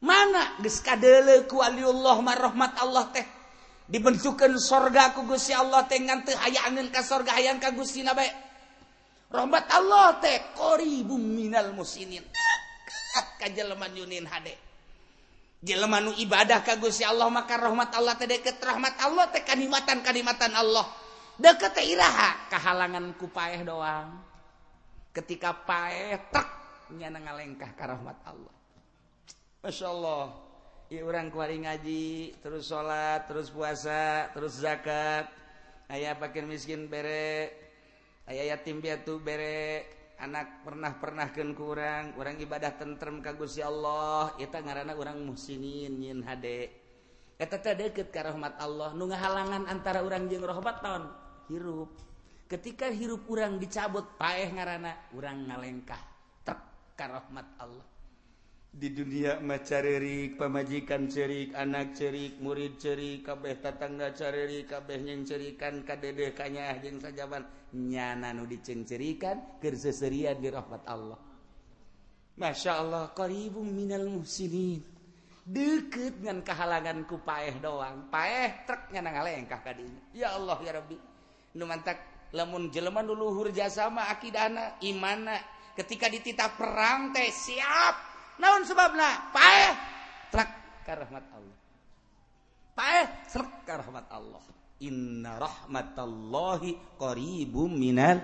Mana geus kadele ku aliullah mah rahmat Allah teh? Dibentukkan sorga ku Gusti Allah teh ngan teu hayang ka sorga hayang ka Gusti na bae. rahmat Allah teh koribum minal musinin. Dekat ka jelema yunin hade. Jelema nu ibadah ka Gusti Allah maka rahmat Allah teh deket rahmat Allah teh kanimatan-kanimatan Allah. Deket teh iraha kahalangan ku paeh doang. Ketika paeh tek nyana ngalengkah ka rahmat Allah. Masya Allah. Ya orang kuari ngaji, terus salat terus puasa, terus zakat. ayaah pakai miskin bere, aya yatim biatu bere anak pernah-pernahken kurang orang ibadah tentrem kagusi Allah. Kita ngaran orang musinin nyin HD deket ke rahmat Allah. Nu halangan antara orang jeng rahmat tahun hirup. Ketika hirup orang dicabut paeh ngaranana orang ngalengkah terk rahmat Allah. di dunia macaririk pemajikan cerik anak cerik murid cerik kabeh tatangga caririk kabeh yang cerikan kadede kanya yang sajaban. Nyana nu dicengcerikan kerseserian di rahmat Allah. Masya Allah qaribum minal muhsinin deket dengan kehalangan ku paeh doang. Paeh trek ngana ngalengkah kadinya ya Allah ya Rabbi. Nu mantak lamun jelema nu luhur jasa mah akidahna imana. Ketika dititah perang teh siap! naon sebabna? Paeh. Trak karahmat Allah. Paeh. Serak karahmat Allah. Inna rahmatallahi qaribum minal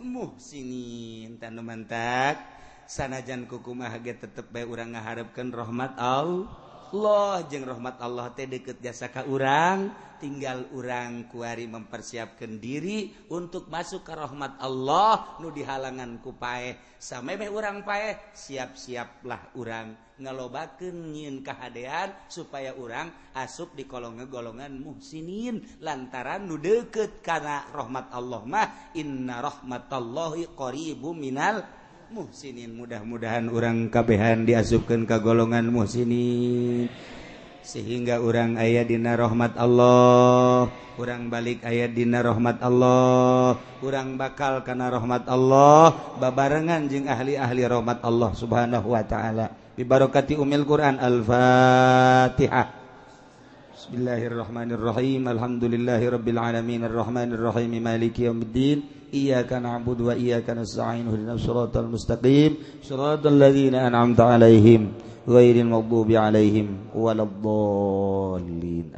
muhsinin. Tanu mantak sanajan kukumah ge tetep bae urang ngaharepkeun rahmat Allah. Allah jeung rahmat Allah teh deket jasa ka urang tinggal urang kuari mempersiapkan diri untuk masuk ke rahmat Allah nu dihalangan ku pae sameme urang pae siap-siaplah urang ngalobakeun nyin kahadean supaya urang asup di kolongan golongan muhsinin lantaran nu deukeut kana rahmat Allah mah. Inna rahmatallahi qaribum minal muhsinin mudah-mudahan orang kabehan diasupkan ke golongan muhsinin. Sehingga orang ayah dina rahmat Allah orang balik ayat dina rahmat Allah orang bakal karena rahmat Allah babarengan jeung ahli-ahli rahmat Allah subhanahu Wa ta'ala. Dibarokati umil Quran al-fatihah. بسم الله الرحمن الرحيم الحمد لله رب العالمين الرحمن الرحيم مالك يوم الدين إياك نعبد وإياك نستعين اهدنا الصراط المستقيم صراط الذين أنعمت عليهم غير المغضوب عليهم ولا الضالين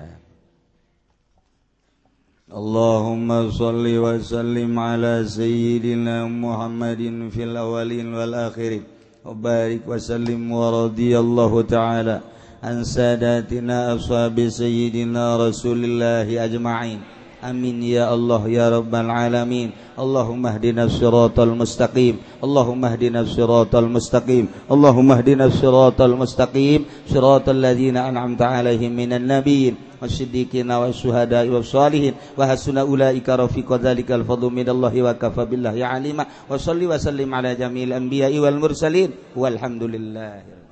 اللهم صل وسلم على سيدنا محمد في الأولين والآخرين وبارك وسلم ورضي الله تعالى عن ساداتنا أصحاب سيدنا رسول الله أجمعين. آمين يا الله يا رب العالمين. اللهم اهدنا الصراط المستقيم. اللهم اهدنا الصراط المستقيم. اللهم اهدنا الصراط المستقيم. صراط الذين أنعمت عليهم من النبيين والصديقين والشهداء والصالحين. وحسن أولئك رفيق ذلك الفضل من الله وكفى بالله عليما. وصلي وسلم على جميع الأنبياء والمرسلين. والحمد لله